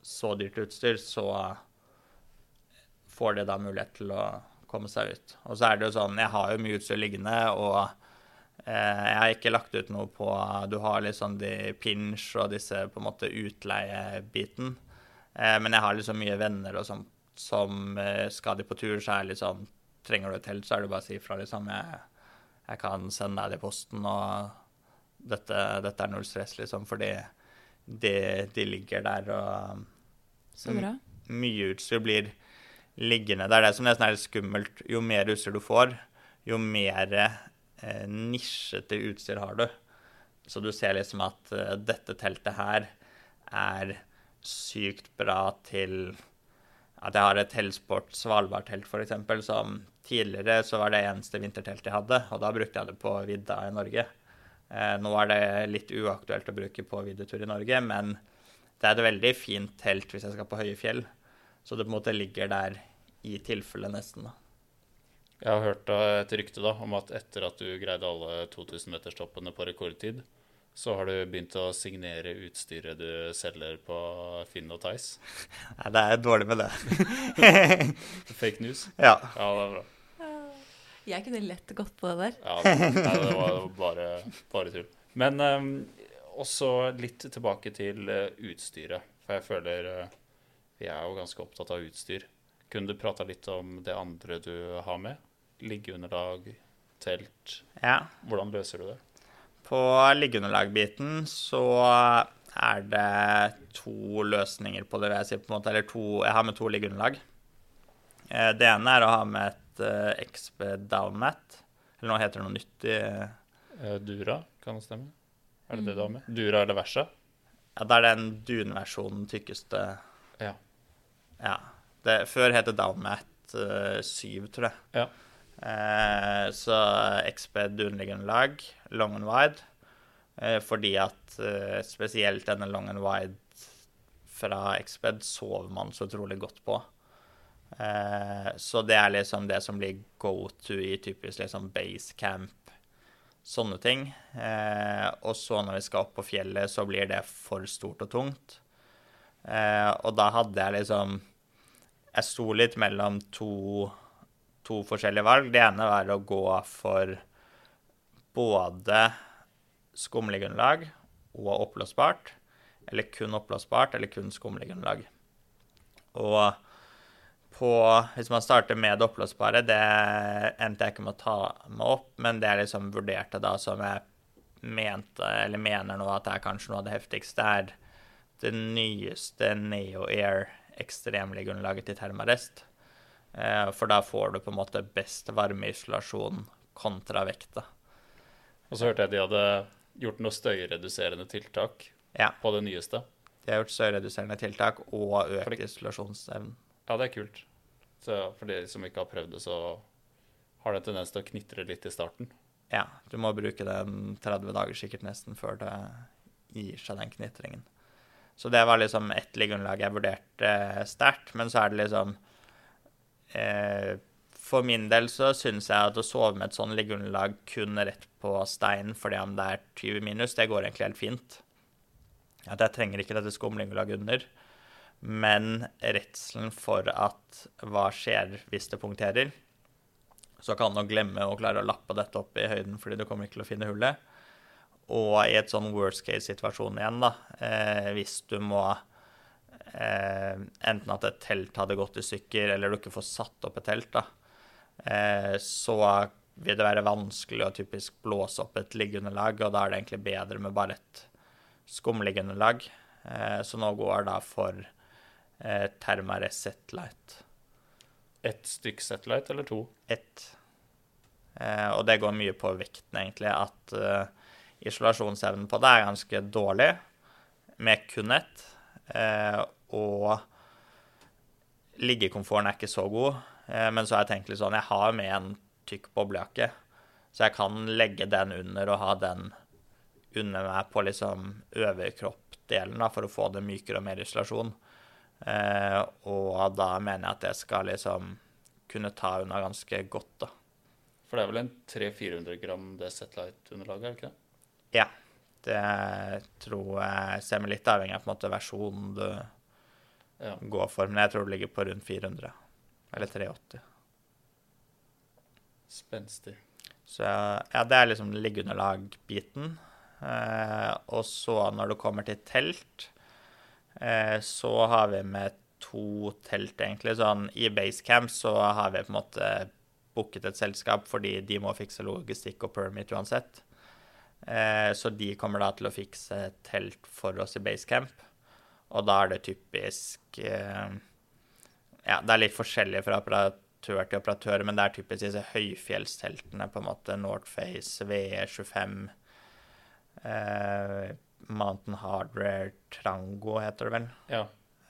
så dyrt utstyr, så får de da mulighet til å komme seg ut. Og så er det jo sånn, jeg har jo mye utstyr liggende, og jeg har ikke lagt ut noe på Du har liksom de pinch og disse på en måte utleiebiten. Eh, men jeg har liksom mye venner og sånn som eh, skal de på tur, så er liksom sånn Trenger du et telt, så er det bare å si ifra, liksom. Jeg, jeg kan sende deg det i posten, og dette, dette er null stress, liksom, fordi de, de ligger der og Så bra. mye utstyr blir liggende. Det er det som nesten er litt skummelt. Jo mer utstyr du får, jo mer eh, nisjete utstyr har du. Så du ser liksom at eh, dette teltet her er sykt bra til at jeg har et Hellsport Svalbard-telt, f.eks., som tidligere så var det eneste vinterteltet jeg hadde, og da brukte jeg det på vidda i Norge. Eh, nå er det litt uaktuelt å bruke på viddetur i Norge, men det er et veldig fint telt hvis jeg skal på høye fjell. Så det på en måte ligger der i tilfelle, nesten. da. Jeg har hørt et rykte da, om at etter at du greide alle 2000-meterstoppene på rekordtid, så har du begynt å signere utstyret du selger på Finn og Tice. Nei, det er dårlig med det. Fake news. ja. Ja, det er bra. Jeg kunne lett gått på det der. Ja, nei, det var bare, bare tull. Men um, også litt tilbake til eh, utstyret. For jeg føler eh, vi er jo ganske opptatt av utstyr. Kunne du prata litt om det andre du har med? Liggeunderlag, telt. ja. Hvordan løser du det? På liggeunderlagbiten så er det to løsninger på det, vil jeg si. på en måte, eller to, Jeg har med to liggeunderlag. Eh, Det ene er å ha med et eh, XB Downmat. Eller nå heter det noe nytt i Eh, Dura, kan det stemme? Er det det du har med? Dura eller Versa? Ja, det er den dunversjonen tykkeste Ja. Ja. Det, før het det Downmat eh, 7, tror jeg. Ja. Eh, så Exped underliggende lag, long and wide. Eh, fordi at eh, spesielt denne long and wide fra Exped sover man så utrolig godt på. Så det er liksom det som blir go to i typisk liksom basecamp, sånne ting. Og så når vi skal opp på fjellet, så blir det for stort og tungt. Og da hadde jeg liksom Jeg sto litt mellom to, to forskjellige valg. Det ene var å gå for både skumlegrunnlag og oppblåsbart, eller kun oppblåsbart, eller kun skumlegrunnlag. Og på Hvis man starter med det oppblåsbare, det endte jeg ikke med å ta meg opp, men det jeg liksom vurderte da som jeg mente, eller mener nå at det er kanskje noe av det heftigste, er det nyeste Neo Air ekstremliggeunderlaget til Thermarest. Eh, for da får du på en måte best varmeisolasjon kontra vekta. Og så hørte jeg de hadde gjort noe støyreduserende tiltak Ja. på det nyeste. De har gjort støyreduserende tiltak og økt Fordi- isolasjonsevnen. Ja, det er kult. Så for de som ikke har prøvd det, så har det en tendens til å knitre litt i starten. Ja, du må bruke den 30 dager sikkert nesten før det gir seg den knitringen. Så det var liksom ett liggeunderlag jeg vurderte eh, sterkt, men så er det liksom eh, For min del så syns jeg at å sove med et sånn liggeunderlag kun rett på steinen fordi om det er 20 minus, det går egentlig helt fint. At jeg trenger ikke dette skumliggeunderlaget under. Men redselen for at hva skjer hvis det punkterer, så kan du glemme å klare å lappe dette opp i høyden fordi du kommer ikke til å finne hullet. Og i et sånn worst case-situasjon igjen, da, eh, hvis du må eh, Enten at et telt hadde gått i stykker, eller du ikke får satt opp et telt, eh, så vil det være vanskelig å typisk blåse opp et liggeunderlag, og da er det egentlig bedre med bare et skumliggeunderlag. Eh, så nå går da for eh, Termare Setlight. Ett stykk Setlight eller to? ett. Eh, og det går mye på vekten, egentlig. At eh, isolasjonsevnen på det er ganske dårlig, med kun ett. Eh, og liggekomforten er ikke så god. Eh, men så har jeg tenkt litt sånn Jeg har med en tykk boblejakke, så jeg kan legge den under og ha den under meg på liksom overkroppdelen da, for å få det mykere og mer isolasjon. Eh, og da mener jeg at det skal liksom kunne ta unna ganske godt, da. For det er vel en 300-400 gram det Setlight-underlaget, er det ikke det? Ja. Det tror jeg ser meg litt avhengig av på en måte versjonen du Ja. gå for, men jeg tror det ligger på rundt 400. Eller 380. Spenstig. Så ja, det er liksom liggeunderlag-biten. Eh, og så når det kommer til telt, eh, så har vi med to telt, egentlig. Sånn i basecamp så har vi på en måte booket et selskap fordi de må fikse logistikk og permit uansett. Eh, så de kommer da til å fikse telt for oss i basecamp. Og da er det typisk eh, Ja, det er litt forskjellig fra operatør til operatør, men det er typisk disse høyfjellsteltene, på en måte Northface, VE25 eh, Mountain Hardware Trango, heter det vel. Ja.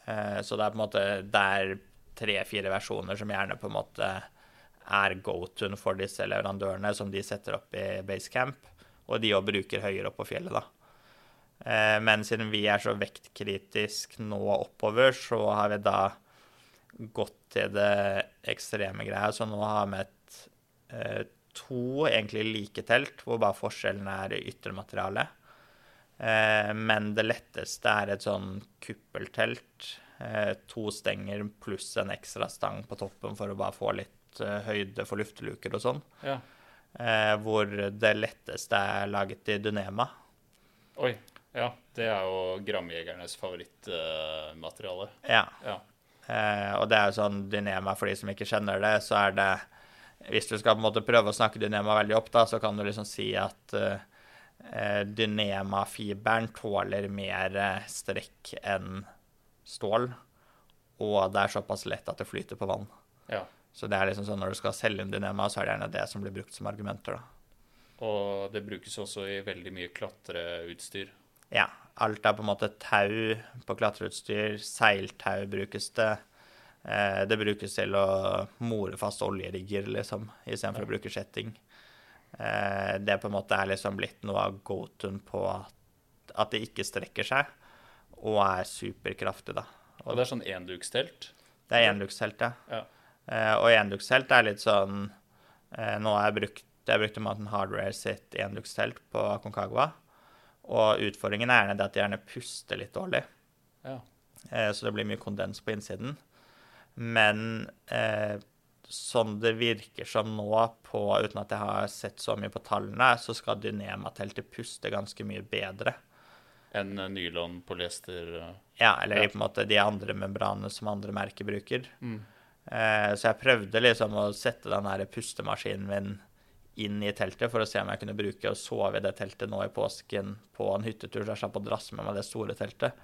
Eh, så det er på en måte Det er tre-fire versjoner som gjerne på en måte er go-to for disse leverandørene, som de setter opp i basecamp, og de òg bruker høyere opp på fjellet, da. Eh, men siden vi er så vektkritisk nå oppover, så har vi da gått til det ekstreme greia. Så nå har vi et, eh, to egentlig like telt, hvor bare forskjellen er i ytrematerialet. Eh, men det letteste er et sånn kuppeltelt. Eh, to stenger pluss en ekstra stang på toppen for å bare få litt høyde for lufteluker og sånn. ja. Hvor det letteste er laget i Dunema. Oi. Ja, det er jo Gramjegernes favorittmateriale. Ja. ja. Eh, og det er jo sånn Dynema, for de som ikke kjenner det, så er det Hvis du skal på en måte prøve å snakke Dynema veldig opp, da, så kan du liksom si at uh, Dynema-fiberen tåler mer eh, strekk enn stål. Og det er såpass lett at det flyter på vann. ja. Så det er liksom sånn når du skal selge en Dynema, så er det gjerne det som blir brukt som argumenter, da. Og det brukes også i veldig mye klatreutstyr. Ja. Alt er på en måte tau på klatreutstyr. Seiltau brukes det. Eh, det brukes til å more fast oljerigger, liksom, istedenfor Ja. å bruke kjetting. Eh, det på en måte er liksom blitt noe av go-to-en på at, at det ikke strekker seg, og er superkraftig, da. Og det er sånn endukstelt. Det er endukstelt, ja. Ja. Eh, og endukstelt er litt sånn Nå har jeg brukt jeg brukte Mountain Hardware sitt endukstelt på Concagua. Og utfordringen er gjerne det at de gjerne puster litt dårlig. Ja. Eh, så det blir mye kondens på innsiden. Men eh, sånn det virker som nå, på, uten at jeg har sett så mye på tallene, så skal Dynema-teltet puste ganske mye bedre. En eh, nylon, polyester eh, Ja, eller Ja. i på en måte de andre membranene som andre merker bruker. mm. Eh, så jeg prøvde liksom å sette den der pustemaskinen min inn i teltet for å se om jeg kunne bruke og sove i det teltet nå i påsken på en hyttetur, så jeg slapp å drasse med meg det store teltet.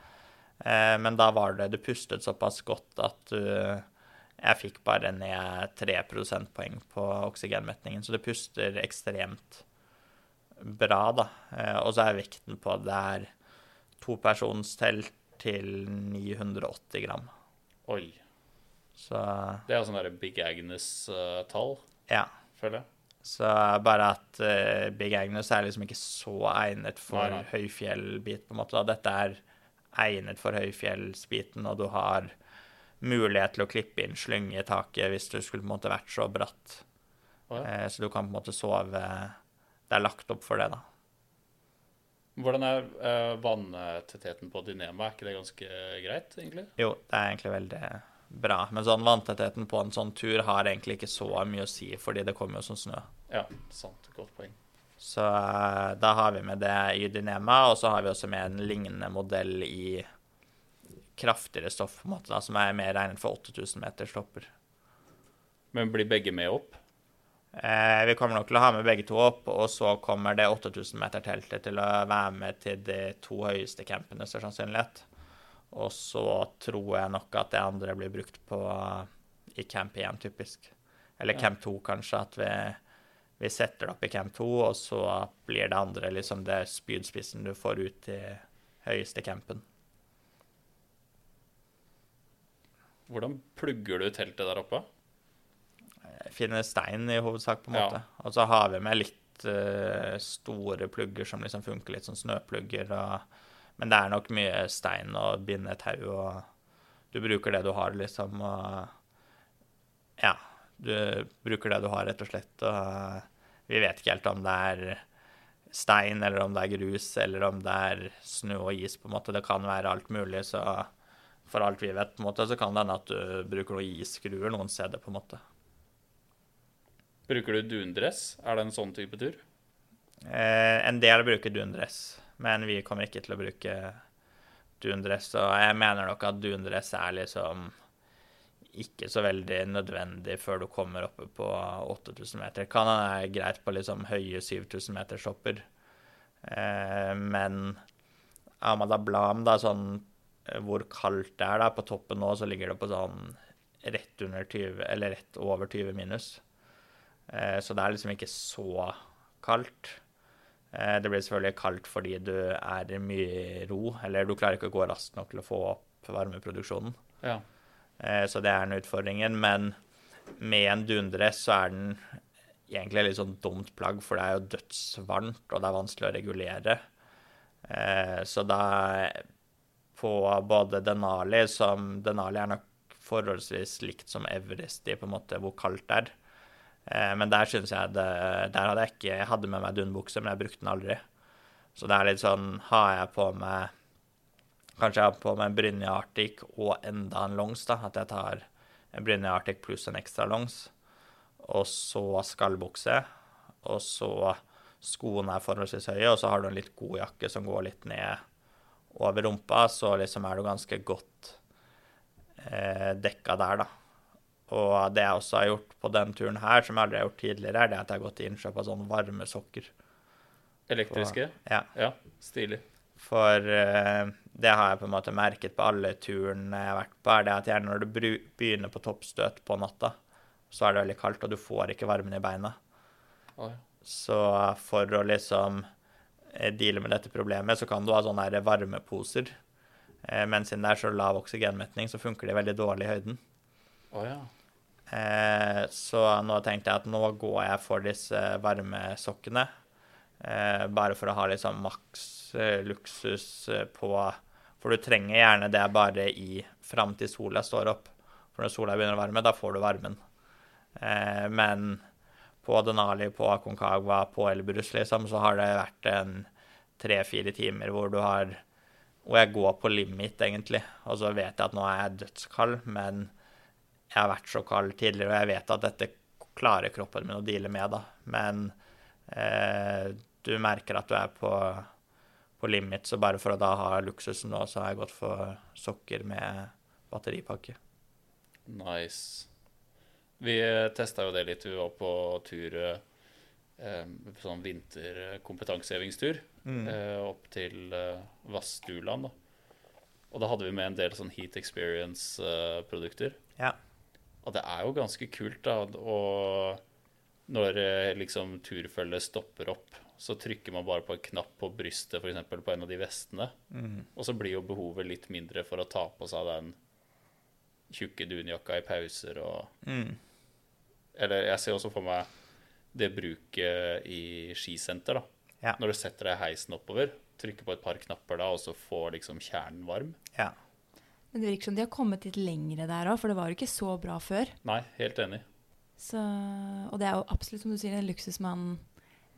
Eh, men da var det Det pustet såpass godt at uh, jeg fikk bare ned 3 prosentpoeng på oksygenmetningen, så det puster ekstremt bra, da. Eh, og så er vekten på det er topersonstelt til 980 gram. Oi. Så Det er sånn der Big Agnes-tall, ja. føler jeg. Så bare at uh, Big Agnes er liksom ikke så egnet for Nei, nei. høyfjellbit, på en måte. da. Dette er egnet for høyfjellsbiten, og du har mulighet til å klippe inn slynge i taket hvis du skulle på en måte vært så bratt. Oh, ja. uh, så du kan på en måte sove Det er lagt opp for det, da. Hvordan er uh, vanntettheten på Dynema? Er ikke det ganske greit, egentlig? Jo, det er egentlig veldig bra. Men sånn vanntettheten på en sånn tur har egentlig ikke så mye å si, fordi det kommer jo som snø. Ja, sant. Godt poeng. Så eh, da har vi med det i Dynema, og så har vi også med en lignende modell i kraftigere stoff, på en måte, da, som er mer regnet for 8000 meters topper. Men blir begge med opp? Eh, vi kommer nok til å ha med begge to opp, og så kommer det 8000 meter-teltet til å være med til de to høyeste campene, størst sannsynlighet. Og så tror jeg nok at det andre blir brukt på i camp 1, typisk. Eller Ja. camp 2, kanskje. At vi, vi setter det opp i camp 2, og så blir det andre liksom det spydspissen du får ut i høyeste campen. Hvordan plugger du teltet der oppe? Finner stein i hovedsak, på en Ja. måte. Og så har vi med litt uh, store plugger som liksom funker litt som snøplugger. Og, men det er nok mye stein og binde tau, og du bruker det du har, liksom. Og ja, du bruker det du har, rett og slett. Og vi vet ikke helt om det er stein, eller om det er grus, eller om det er snø og is, på en måte. Det kan være alt mulig, så for alt vi vet, på en måte, så kan det hende at du bruker noen isskruer noen steder, på en måte. Bruker du dundress? Er det en sånn type tur? Eh, en del bruker dundress, men vi kommer ikke til å bruke dundress. Og jeg mener nok at dundress er liksom ikke så veldig nødvendig før du kommer oppe på 8000 meter. Kan hende greit på liksom høye 7000 meters hopper. Eh, men Amada Blam, da, sånn eh, hvor kaldt det er da, på toppen nå, så ligger det på sånn rett under 20, eller rett over 20 minus. Eh, Så det er liksom ikke så kaldt. Eh, Det blir selvfølgelig kaldt fordi du er mye i ro, eller du klarer ikke å gå raskt nok til å få opp varmeproduksjonen. Ja. Eh, Så det er den utfordringen. Men med en dundress så er den egentlig litt sånn dumt plagg, for det er jo dødsvarmt, og det er vanskelig å regulere. Eh, Så da på både Denali som Denali er nok forholdsvis likt som Everest i på en måte hvor kaldt det er. Eh, Men der syns jeg det Der hadde jeg ikke Jeg hadde med meg dunbukse, men jeg brukte den aldri. Så det er litt sånn Har jeg på meg Kanskje jeg har på meg en Brynje Arctic og enda en longs, da. At jeg tar en Brynje Arctic pluss en ekstra longs. Og så skallbukse. Og så skoene er forholdsvis høye, og så har du en litt god jakke som går litt ned over rumpa, så liksom er du ganske godt eh, dekka der, da. Og det jeg også har gjort på den turen her, som jeg aldri har gjort tidligere, er det at jeg har gått til innkjøp av sånne varme sokker. Elektriske? Ja, Ja, stilig. for uh, det har jeg på en måte merket på alle turene jeg har vært på, er det at gjerne når du begynner på toppstøt på natta, så er det veldig kaldt, og du får ikke varmen i beina. Ja. Så for å liksom eh, deale med dette problemet, så kan du ha sånne varmeposer. Eh, Men siden det er så lav oksygenmetning, så funker de veldig dårlig i høyden. Oh, ja. Eh, så nå tenkte jeg at nå går jeg for disse varmesokkene. Eh, bare for å ha liksom maks eh, luksus på For du trenger gjerne det bare i fram til sola står opp. For når sola begynner å varme, da får du varmen. Men på Denali, på Aconcagua, på Elbrus, liksom, så har det vært en tre-fire timer hvor du har Hvor jeg går på limit, egentlig. Og så vet jeg at nå er jeg dødskald, men jeg har vært så kald tidligere, og jeg vet at dette klarer kroppen min å deale med, da. Men eh, du merker at du er på, på limit, så bare for å da ha luksusen nå, så har jeg gått for sokker med batteripakke. Nice. Vi testa jo det litt. Vi var på tur eh, sånn vinterkompetansehevingstur Mm. eh, opp til eh, Vassduland. Da. Og da hadde vi med en del sånn Heat Experience-produkter. Ja. Og det er jo ganske kult, da. Og når eh, liksom turfølget stopper opp, så trykker man bare på en knapp på brystet, f.eks. på en av de vestene. Mm. Og så blir jo behovet litt mindre for å ta på seg den tjukke dunjakka i pauser og Mm. Eller jeg ser også for meg det bruket i skisenter, da. Ja. Når du setter deg i heisen oppover, trykker på et par knapper da, og så får liksom kjernen varm. ja. Men det virker som de har kommet litt lengre der òg, for det var jo ikke så bra før. Nei, helt enig. Så, og det er jo absolutt, som du sier, en luksus man,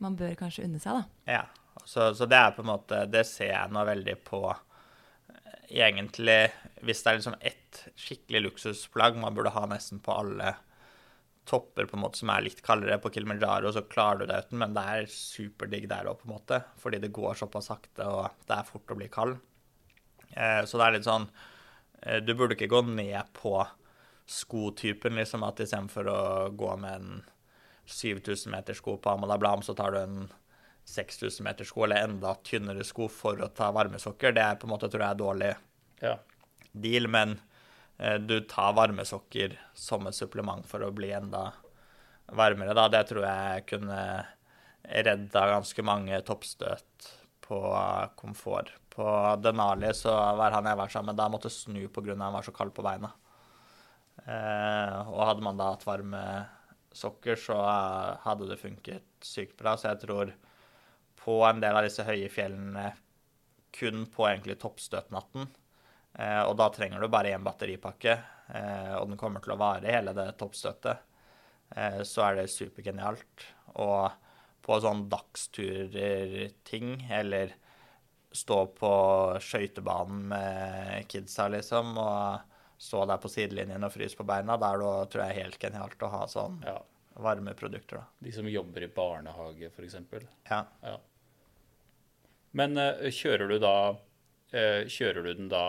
man bør kanskje unne seg, da. Ja. Så, så det er på en måte Det ser jeg nå veldig på eh, Egentlig, hvis det er liksom ett skikkelig luksusplagg man burde ha nesten på alle topper på en måte som er litt kaldere på Kilimanjaro, så klarer du deg uten, men det er superdigg der òg, på en måte. Fordi det går såpass sakte, og det er fort å bli kald. Eh, så det er litt sånn Du burde ikke gå ned på skotypen, liksom, at istedenfor å gå med en 7000 meter sko på Amada Blam, så tar du en 6000 meter sko eller enda tynnere sko for å ta varmesokker. Det er på en måte, tror jeg, er dårlig Ja. deal, men eh, du tar varmesokker som et supplement for å bli enda varmere, da. Det tror jeg kunne redda ganske mange toppstøt på eh, komfort. På Denali så var han jeg var sammen med, da måtte snu pga. han var så kald på beina. Eh, og hadde man da hatt varme sokker, så eh, hadde det funket sykt bra. Så jeg tror på en del av disse høye fjellene kun på egentlig toppstøtnatten. Eh, og da trenger du bare én batteripakke, eh, og den kommer til å vare hele det toppstøtet. Eh, så er det supergenialt. Og på sånn dagsturting, eller stå på skøytebanen med kidsa, liksom, og stå der på sidelinjen og fryse på beina, da er det tror jeg helt genialt å ha sånn ja. varmeprodukter, da. De som jobber i barnehage, f.eks. Ja. Ja. Men uh, kjører du da uh, Kjører du den da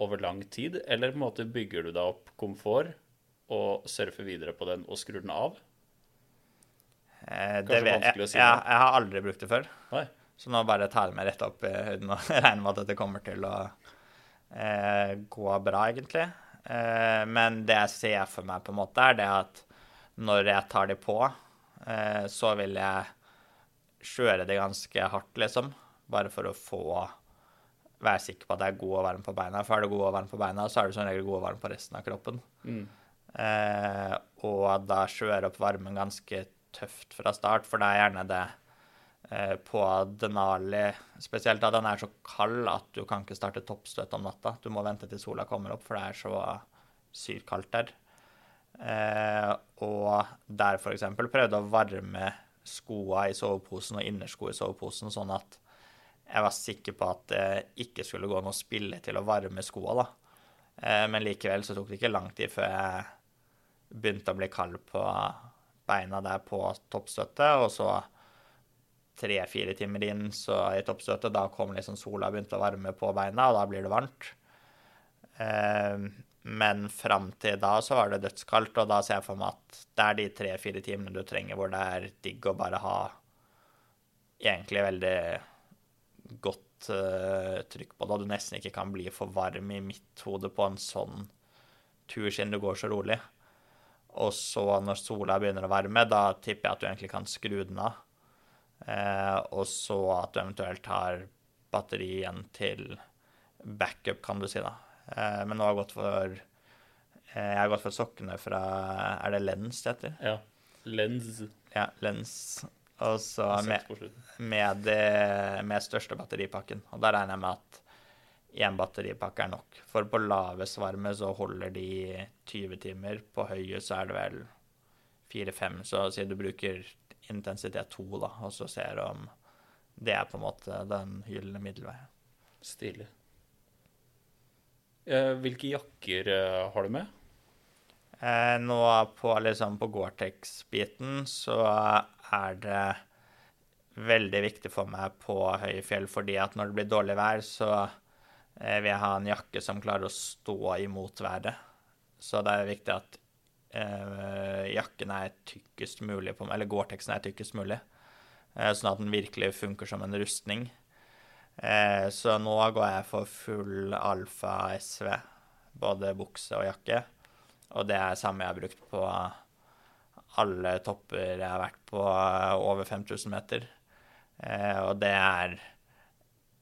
over lang tid, eller på en måte bygger du da opp komfort og surfer videre på den og skrur den av? Eh, det vet jeg. si jeg. det. Jeg har aldri brukt det før. Nei. Så nå bare tar jeg meg rett opp i huden og regner med at dette kommer til å eh, gå bra, egentlig. Eh, men det jeg ser for meg, på en måte, er det at når jeg tar de på, eh, så vil jeg kjøre det ganske hardt, liksom. Bare for å få være sikker på at jeg er god og varm på beina. For er du god og varm på beina, så er du som regel god og varm på resten av kroppen. Mm. Eh, og da kjøre opp varmen ganske tøft fra start, for det er gjerne det eh, på Denali spesielt, da den er så kald at du kan ikke starte toppstøt om natta. Du må vente til sola kommer opp, for det er så sykt kaldt der. Eh, og der f.eks. prøvde å varme skoa i soveposen og innersko i soveposen, sånn at jeg var sikker på at det ikke skulle gå noe spille til å varme skoa. Eh, men likevel så tok det ikke lang tid før jeg begynte å bli kald på beina der på toppstøtte, og så tre-fire timer inn så i toppstøtet, da kom liksom sola begynte å varme på beina, og da blir det varmt. Eh, men fram til da så var det dødskaldt, og da ser jeg for meg at det er de tre-fire timene du trenger hvor det er digg å bare ha egentlig veldig godt eh, trykk på det, og du nesten ikke kan bli for varm i mitt hode på en sånn tur siden du går så rolig. Og så når sola begynner å varme, da tipper jeg at du egentlig kan skru den av. Eh, og så at du eventuelt har batteri igjen til backup, kan du si, da. Eh, men nå har jeg gått for Eh, Jeg har gått for sokkene fra Er det Lens det heter? Ja. Lens. Ja, Lens. Og så med, med, det, med største batteripakken. Og da regner jeg med at én batteripakke er nok. For på lavest varme så holder de 20 timer. På høye så er det vel 4-5. Så si du bruker intensitet 2, da, og så ser om det er på en måte den gylne middelveien. Stilig. Eh, hvilke jakker eh, har du med? Eh, nå på, liksom, på Gore-Tex-biten så er det veldig viktig for meg på høye fjell, fordi at når det blir dårlig vær, så vil jeg ha en jakke som klarer å stå imot været. Så det er viktig at jakken er tykkest mulig, på, meg, eller Gore-Texen er tykkest mulig, eh, sånn at den virkelig funker som en rustning. Eh, så nå går jeg for full alfa SV, både bukse og jakke. Og det er samme jeg har brukt på alle topper jeg har vært på eh, over 5000 meter. Eh, og det er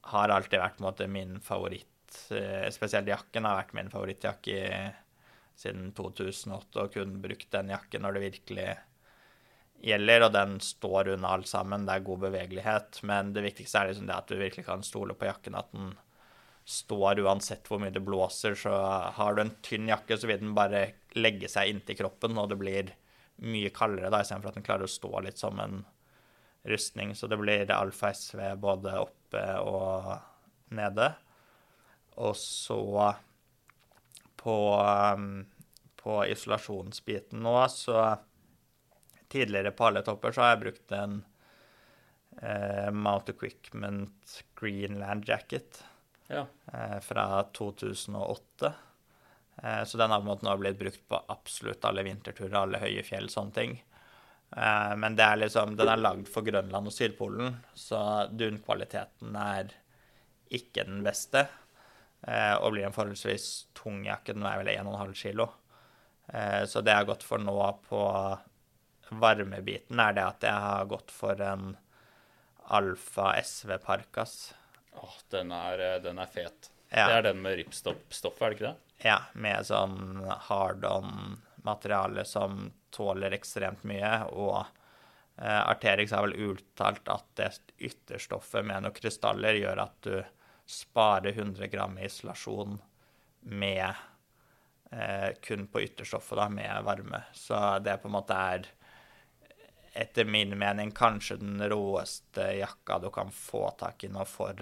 har alltid vært måte min favoritt. eh, Spesielt jakken har vært min favorittjakke i- siden 2008, og kun brukt den jakken når det virkelig gjelder, og den står unna alt sammen. Det er god bevegelighet, men det viktigste er liksom det at du virkelig kan stole på jakken, at den står uansett hvor mye det blåser. Så har du en tynn jakke, så vil den bare legge seg inntil kroppen, og det blir mye kaldere da, istedenfor at den klarer å stå litt som en rustning. Så det blir alfa SV både oppe og nede. Og så på, um, på isolasjonsbiten nå, så tidligere på alle topper så har jeg brukt en eh, Mount Equipment Greenland Jacket Ja. eh, fra 2008. Eh, så den har på en måte nå blitt brukt på absolutt alle vinterturer, alle høye fjell, sånne ting. Eh, men det er liksom, den er lagd for Grønland og Sydpolen, så dunkvaliteten er ikke den beste. Eh, og blir en forholdsvis tung jakke. Den veier vel 1,5 kilo. Eh, så det jeg har gått for nå på varmebiten, er det at jeg har gått for en Alfa SV Parkas. Åh, den, er, eh, den er fet. Ja. Det er den med ripstoff, er det ikke det? Ja, med sånn hard-on-materiale som tåler ekstremt mye. Og eh, Arterix har vel uttalt at det ytterstoffet med noen krystaller gjør at du sparer 100 gram i isolasjon med eh, kun på ytterstoffet, da, med varme. Så det på en måte er etter min mening kanskje den råeste jakka du kan få tak i nå for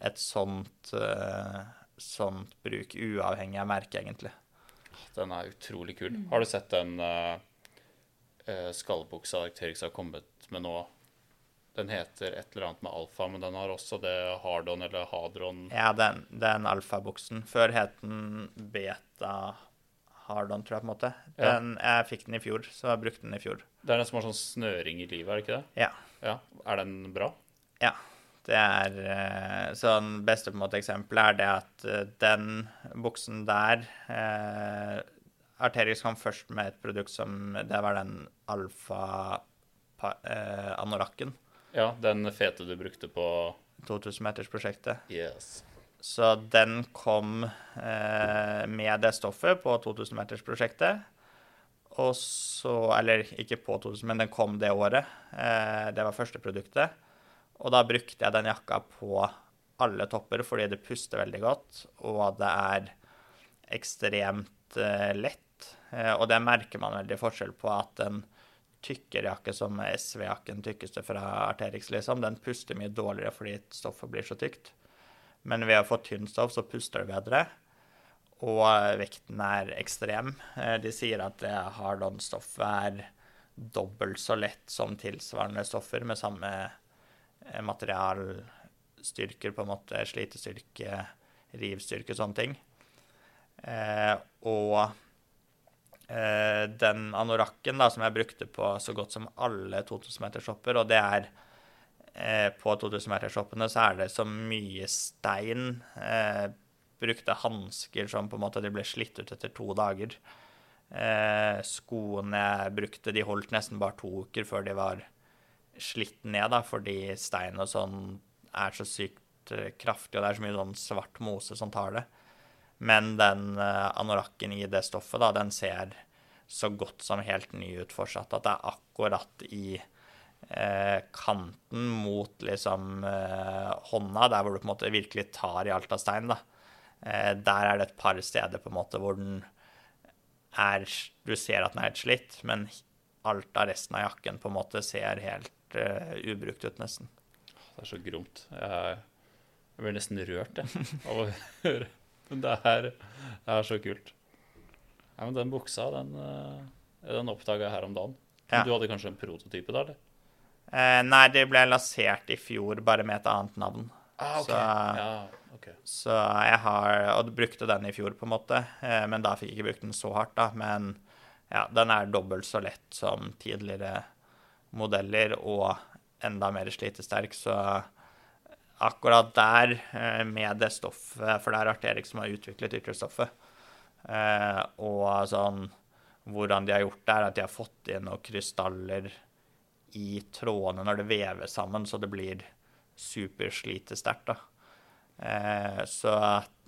et sånt, uh, sånt bruk, uavhengig av merke, egentlig. Den er utrolig kul. Har du sett den uh, skallbuksa Arcteryx har kommet med nå? Den heter et eller annet med alfa, men den har også det hardon eller hadron. Ja, den, den alfabuksen. Før het den beta hardon, tror jeg, på en måte. Ja. Jeg fikk den i fjor, så jeg brukte den i fjor. Det er den som har sånn snøring i livet, er det ikke det? Ja. Ja. Er den bra? Ja. Det er sånn beste på en måte eksempelet er det at eh, den buksen der eh, Arterius kom først med et produkt som Det var den alfa-anorakken. eh. Ja, den fete du brukte på 2000-metersprosjektet. Yes. Så den kom eh, med det stoffet på 2000-metersprosjektet. Og så Eller ikke på 2000, men den kom det året. Eh, det var første produktet. Og da brukte jeg den jakka på alle topper fordi det puster veldig godt, og det er ekstremt eh, lett. Eh, og det merker man veldig forskjell på at en tykkere jakke som SV-jakken, tykkeste fra Arterix, liksom, den puster mye dårligere fordi stoffet blir så tykt. Men ved å få tynt stoff, så puster det bedre. Og eh, vekten er ekstrem. Eh, De sier at det hard-on-stoffet er dobbelt så lett som tilsvarende stoffer med samme eh, materialstyrker, på en måte slitestyrke, rivstyrke, sånne ting. Eh, og eh, den anorakken da, som jeg brukte på så godt som alle 2000-metershopper, og det er eh, På 2000-metershoppene så er det så mye stein. Eh, brukte hansker som på en måte de ble slitt ut etter to dager. Eh, skoene jeg brukte, de holdt nesten bare to uker før de var slitt ned, da, fordi stein og sånn er så sykt eh, kraftig, og det er så mye sånn svart mose som tar det. Men den eh, anorakken i det stoffet, da, den ser så godt som helt ny ut fortsatt. At det er akkurat i eh, kanten mot liksom eh, hånda, der hvor du på en måte virkelig tar i alt av stein, da. Eh, der er det et par steder på en måte hvor den er Du ser at den er helt slitt, men alt av resten av jakken på en måte ser helt eh, ubrukt ut, nesten. Det er så gromt. Jeg, jeg blir nesten rørt jeg, av å høre. Det er, det er så kult. Ja, men den buksa, den, eh, den oppdaga jeg her om dagen. Ja. Du hadde kanskje en prototype da, eller? Eh, nei, det ble lansert i fjor, bare med et annet navn. Ah, okay. Så, Ja, okay. så jeg har Og brukte den i fjor, på en måte. Eh, men da fikk jeg ikke brukt den så hardt, da. Men ja, den er dobbelt så lett som tidligere modeller, og enda mer slitesterk, så akkurat der, eh, med det stoffet For det er Arterix som har utviklet ytterstoffet. Eh, og sånn Hvordan de har gjort det, er at de har fått inn noen krystaller i trådene når det veves sammen, så det blir superslitesterkt. Eh, så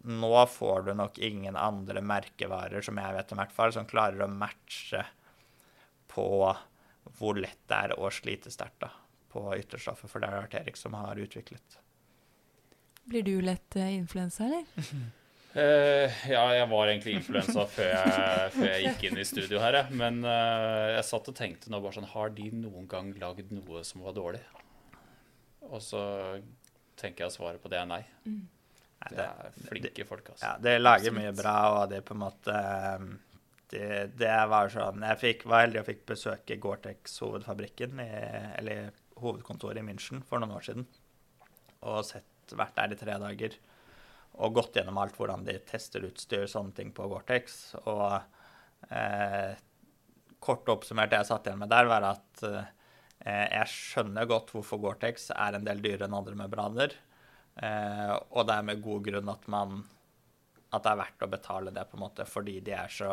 nå får du nok ingen andre merkevarer, som jeg vet om hvert fall, som klarer å matche på hvor lett det er å slite sterkt på ytterstoffet, for det er Arterix som har utviklet. Blir du lett uh, influensa, eller? Uh, ja, jeg var egentlig influensa før, jeg- før jeg gikk inn i studio her, jeg. Men uh, jeg satt og tenkte nå bare sånn Har de noen gang lagd noe som var dårlig? Og så tenker jeg svaret på det er nei. Mm. Det er flinke folk, altså. Ja, det lager mye bra, og det er på en måte um, det, det var sånn Jeg fikk, var heldig og fikk besøke Gore-Tex-hovedfabrikken, eller hovedkontoret i München, for noen år siden. Og sett, vært der i tre dager. Og gått gjennom alt hvordan de tester utstyr, sånne ting på Gore-Tex. Og eh, kort oppsummert det jeg satt igjen med der, var at eh, jeg skjønner godt hvorfor Gore-Tex er en del dyrere enn andre membraner. Eh, og det er med god grunn at man at det er verdt å betale det, på en måte, fordi de er så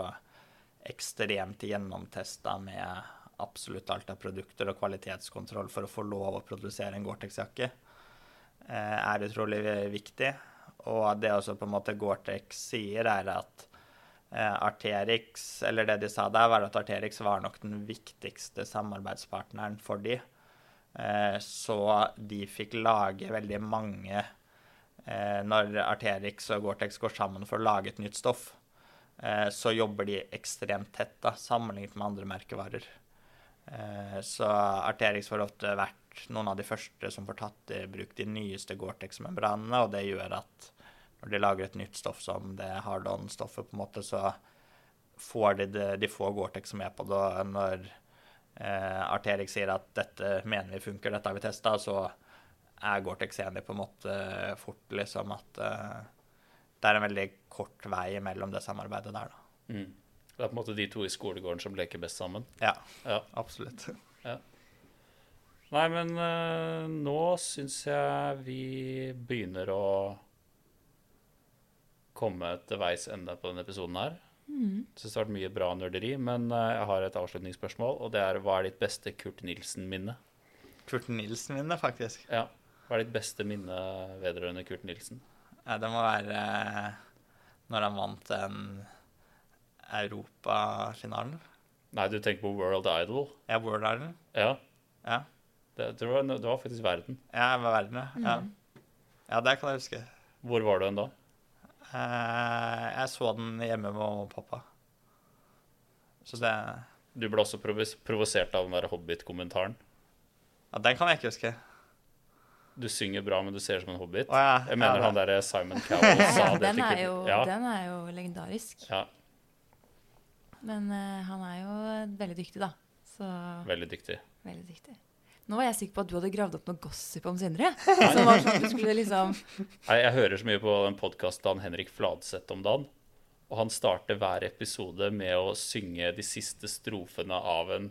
ekstremt gjennomtesta med absolutt alt av produkter og kvalitetskontroll for å få lov å produsere en Gore-Tex-jakke, er utrolig viktig. Og det også på en måte Gore-Tex sier, er at eh, Arterix, eller det de sa der, var at Arterix var nok den viktigste samarbeidspartneren for de. Eh, så de fikk lage veldig mange eh, Når Arterix og Gore-Tex går sammen for å lage et nytt stoff, eh, så jobber de ekstremt tett da, sammenlignet med andre merkevarer. Eh, så Arterix har ofte vært noen av de første som får tatt i bruk de nyeste Gore-Tex-membranene, og det gjør at når de lager et nytt stoff som det hard-on-stoffet, på en måte, så får de, det, de får Gore-Tex med på det. og Når eh, Arterix sier at dette mener vi funker, dette har vi testa, så er Gore-Tex enig på en måte fort, liksom at eh, det er en veldig kort vei mellom det samarbeidet der, da. Mm. Det er på en måte de to i skolegården som leker best sammen. Ja, Ja. absolutt. Nei, men uh, nå syns jeg vi begynner å komme til veis ende på denne episoden her. Mm. Syns det har vært mye bra nerderi, men uh, jeg har et avslutningsspørsmål, og det er hva er ditt beste Kurt Nilsen-minne? Kurt Nilsen-minne, faktisk. Ja. Hva er ditt beste minne vedrørende Kurt Nilsen? Ja, det må være eh, når han vant den Europafinalen. Nei, du tenker på World Idol? Ja, World Idol. Ja. Ja. Det, det, var, det var faktisk verden. Ja, det var verden, ja. ja. Ja, det kan jeg huske. Hvor var du hen da? Eh, jeg så den hjemme med mamma og pappa. Så det Du ble også provosert av den der Hobbit-kommentaren. Ja, den kan jeg ikke huske. Du synger bra, men du ser ut som en hobbit. Oh, ja. Jeg mener ja, han derre Simon Cowell sa det Den til er, jo, ja, den er jo legendarisk. ja, Men uh, han er jo veldig dyktig, da. Så veldig dyktig. veldig dyktig. Nå var jeg sikker på at du hadde gravd opp noe gossip om Sindre. Som var sånn at du skulle liksom Nei, jeg hører så mye på en podkasten av Henrik Fladseth om dagen. Og han starter hver episode med å synge de siste strofene av en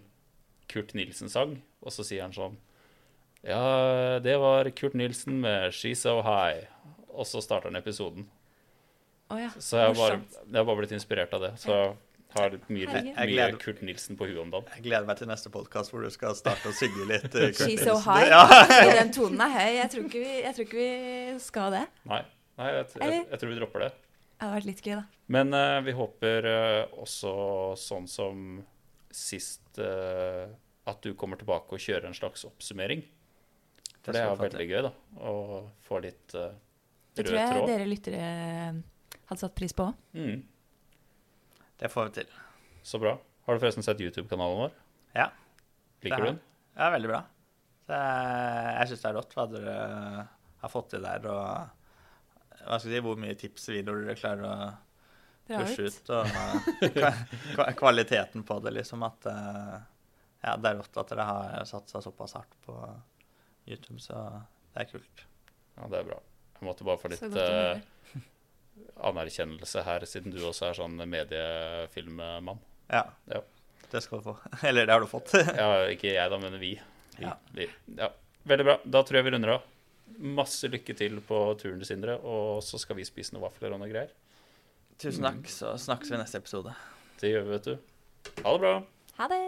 Kurt Nilsen-sang. Og så sier han sånn Ja, det var Kurt Nilsen med 'She's So High'. Og så starter han episoden. Oh, ja. Så jeg har bare, jeg har bare blitt inspirert av det. Så jeg har mye, mye gleder- Kurt Nilsen på huet om dagen. Jeg gleder meg til neste podkast hvor du skal starte å synge litt. eh, Kurt She's so high. Ja. I den tonen er høy. Jeg tror ikke vi, jeg tror ikke vi skal det. Nei, nei jeg, jeg, jeg tror vi dropper det. Det hadde vært litt gøy, da. Men uh, vi håper uh, også sånn som sist uh, at du kommer tilbake og kjører en slags oppsummering. For det skal er veldig gøy, da. Å få litt eh, Det tror jeg tråd. dere lyttere hadde satt pris på òg. Mm, Det får vi til. så bra. Har du forresten sett YouTube-kanalen vår? Ja. Liker du den? Ja, veldig bra. Så jeg jeg syns det er rått hva dere har fått til der, og hva skal jeg si, hvor mye tips og videoer dere klarer å pushe ut. og kva- kvaliteten på det, liksom. At eh, ja, det er rått at dere har satsa såpass hardt på YouTube, så det er kult. Ja, det er bra. Jeg måtte bare få litt godt å eh, høre. Anerkjennelse her, siden du også er sånn mediefilmmann. Ja. Ja. Det skal du få. Eller det har du fått. Ja, ikke jeg, da, men vi. vi, Ja. vi. Ja. Veldig bra. Da tror jeg vi runder av. Masse lykke til på turen til Sindre, og så skal vi spise noen vafler og noe greier. Tusen takk, så snakkes vi i neste episode. Det gjør vi, vet du. Ha det bra. Ha det!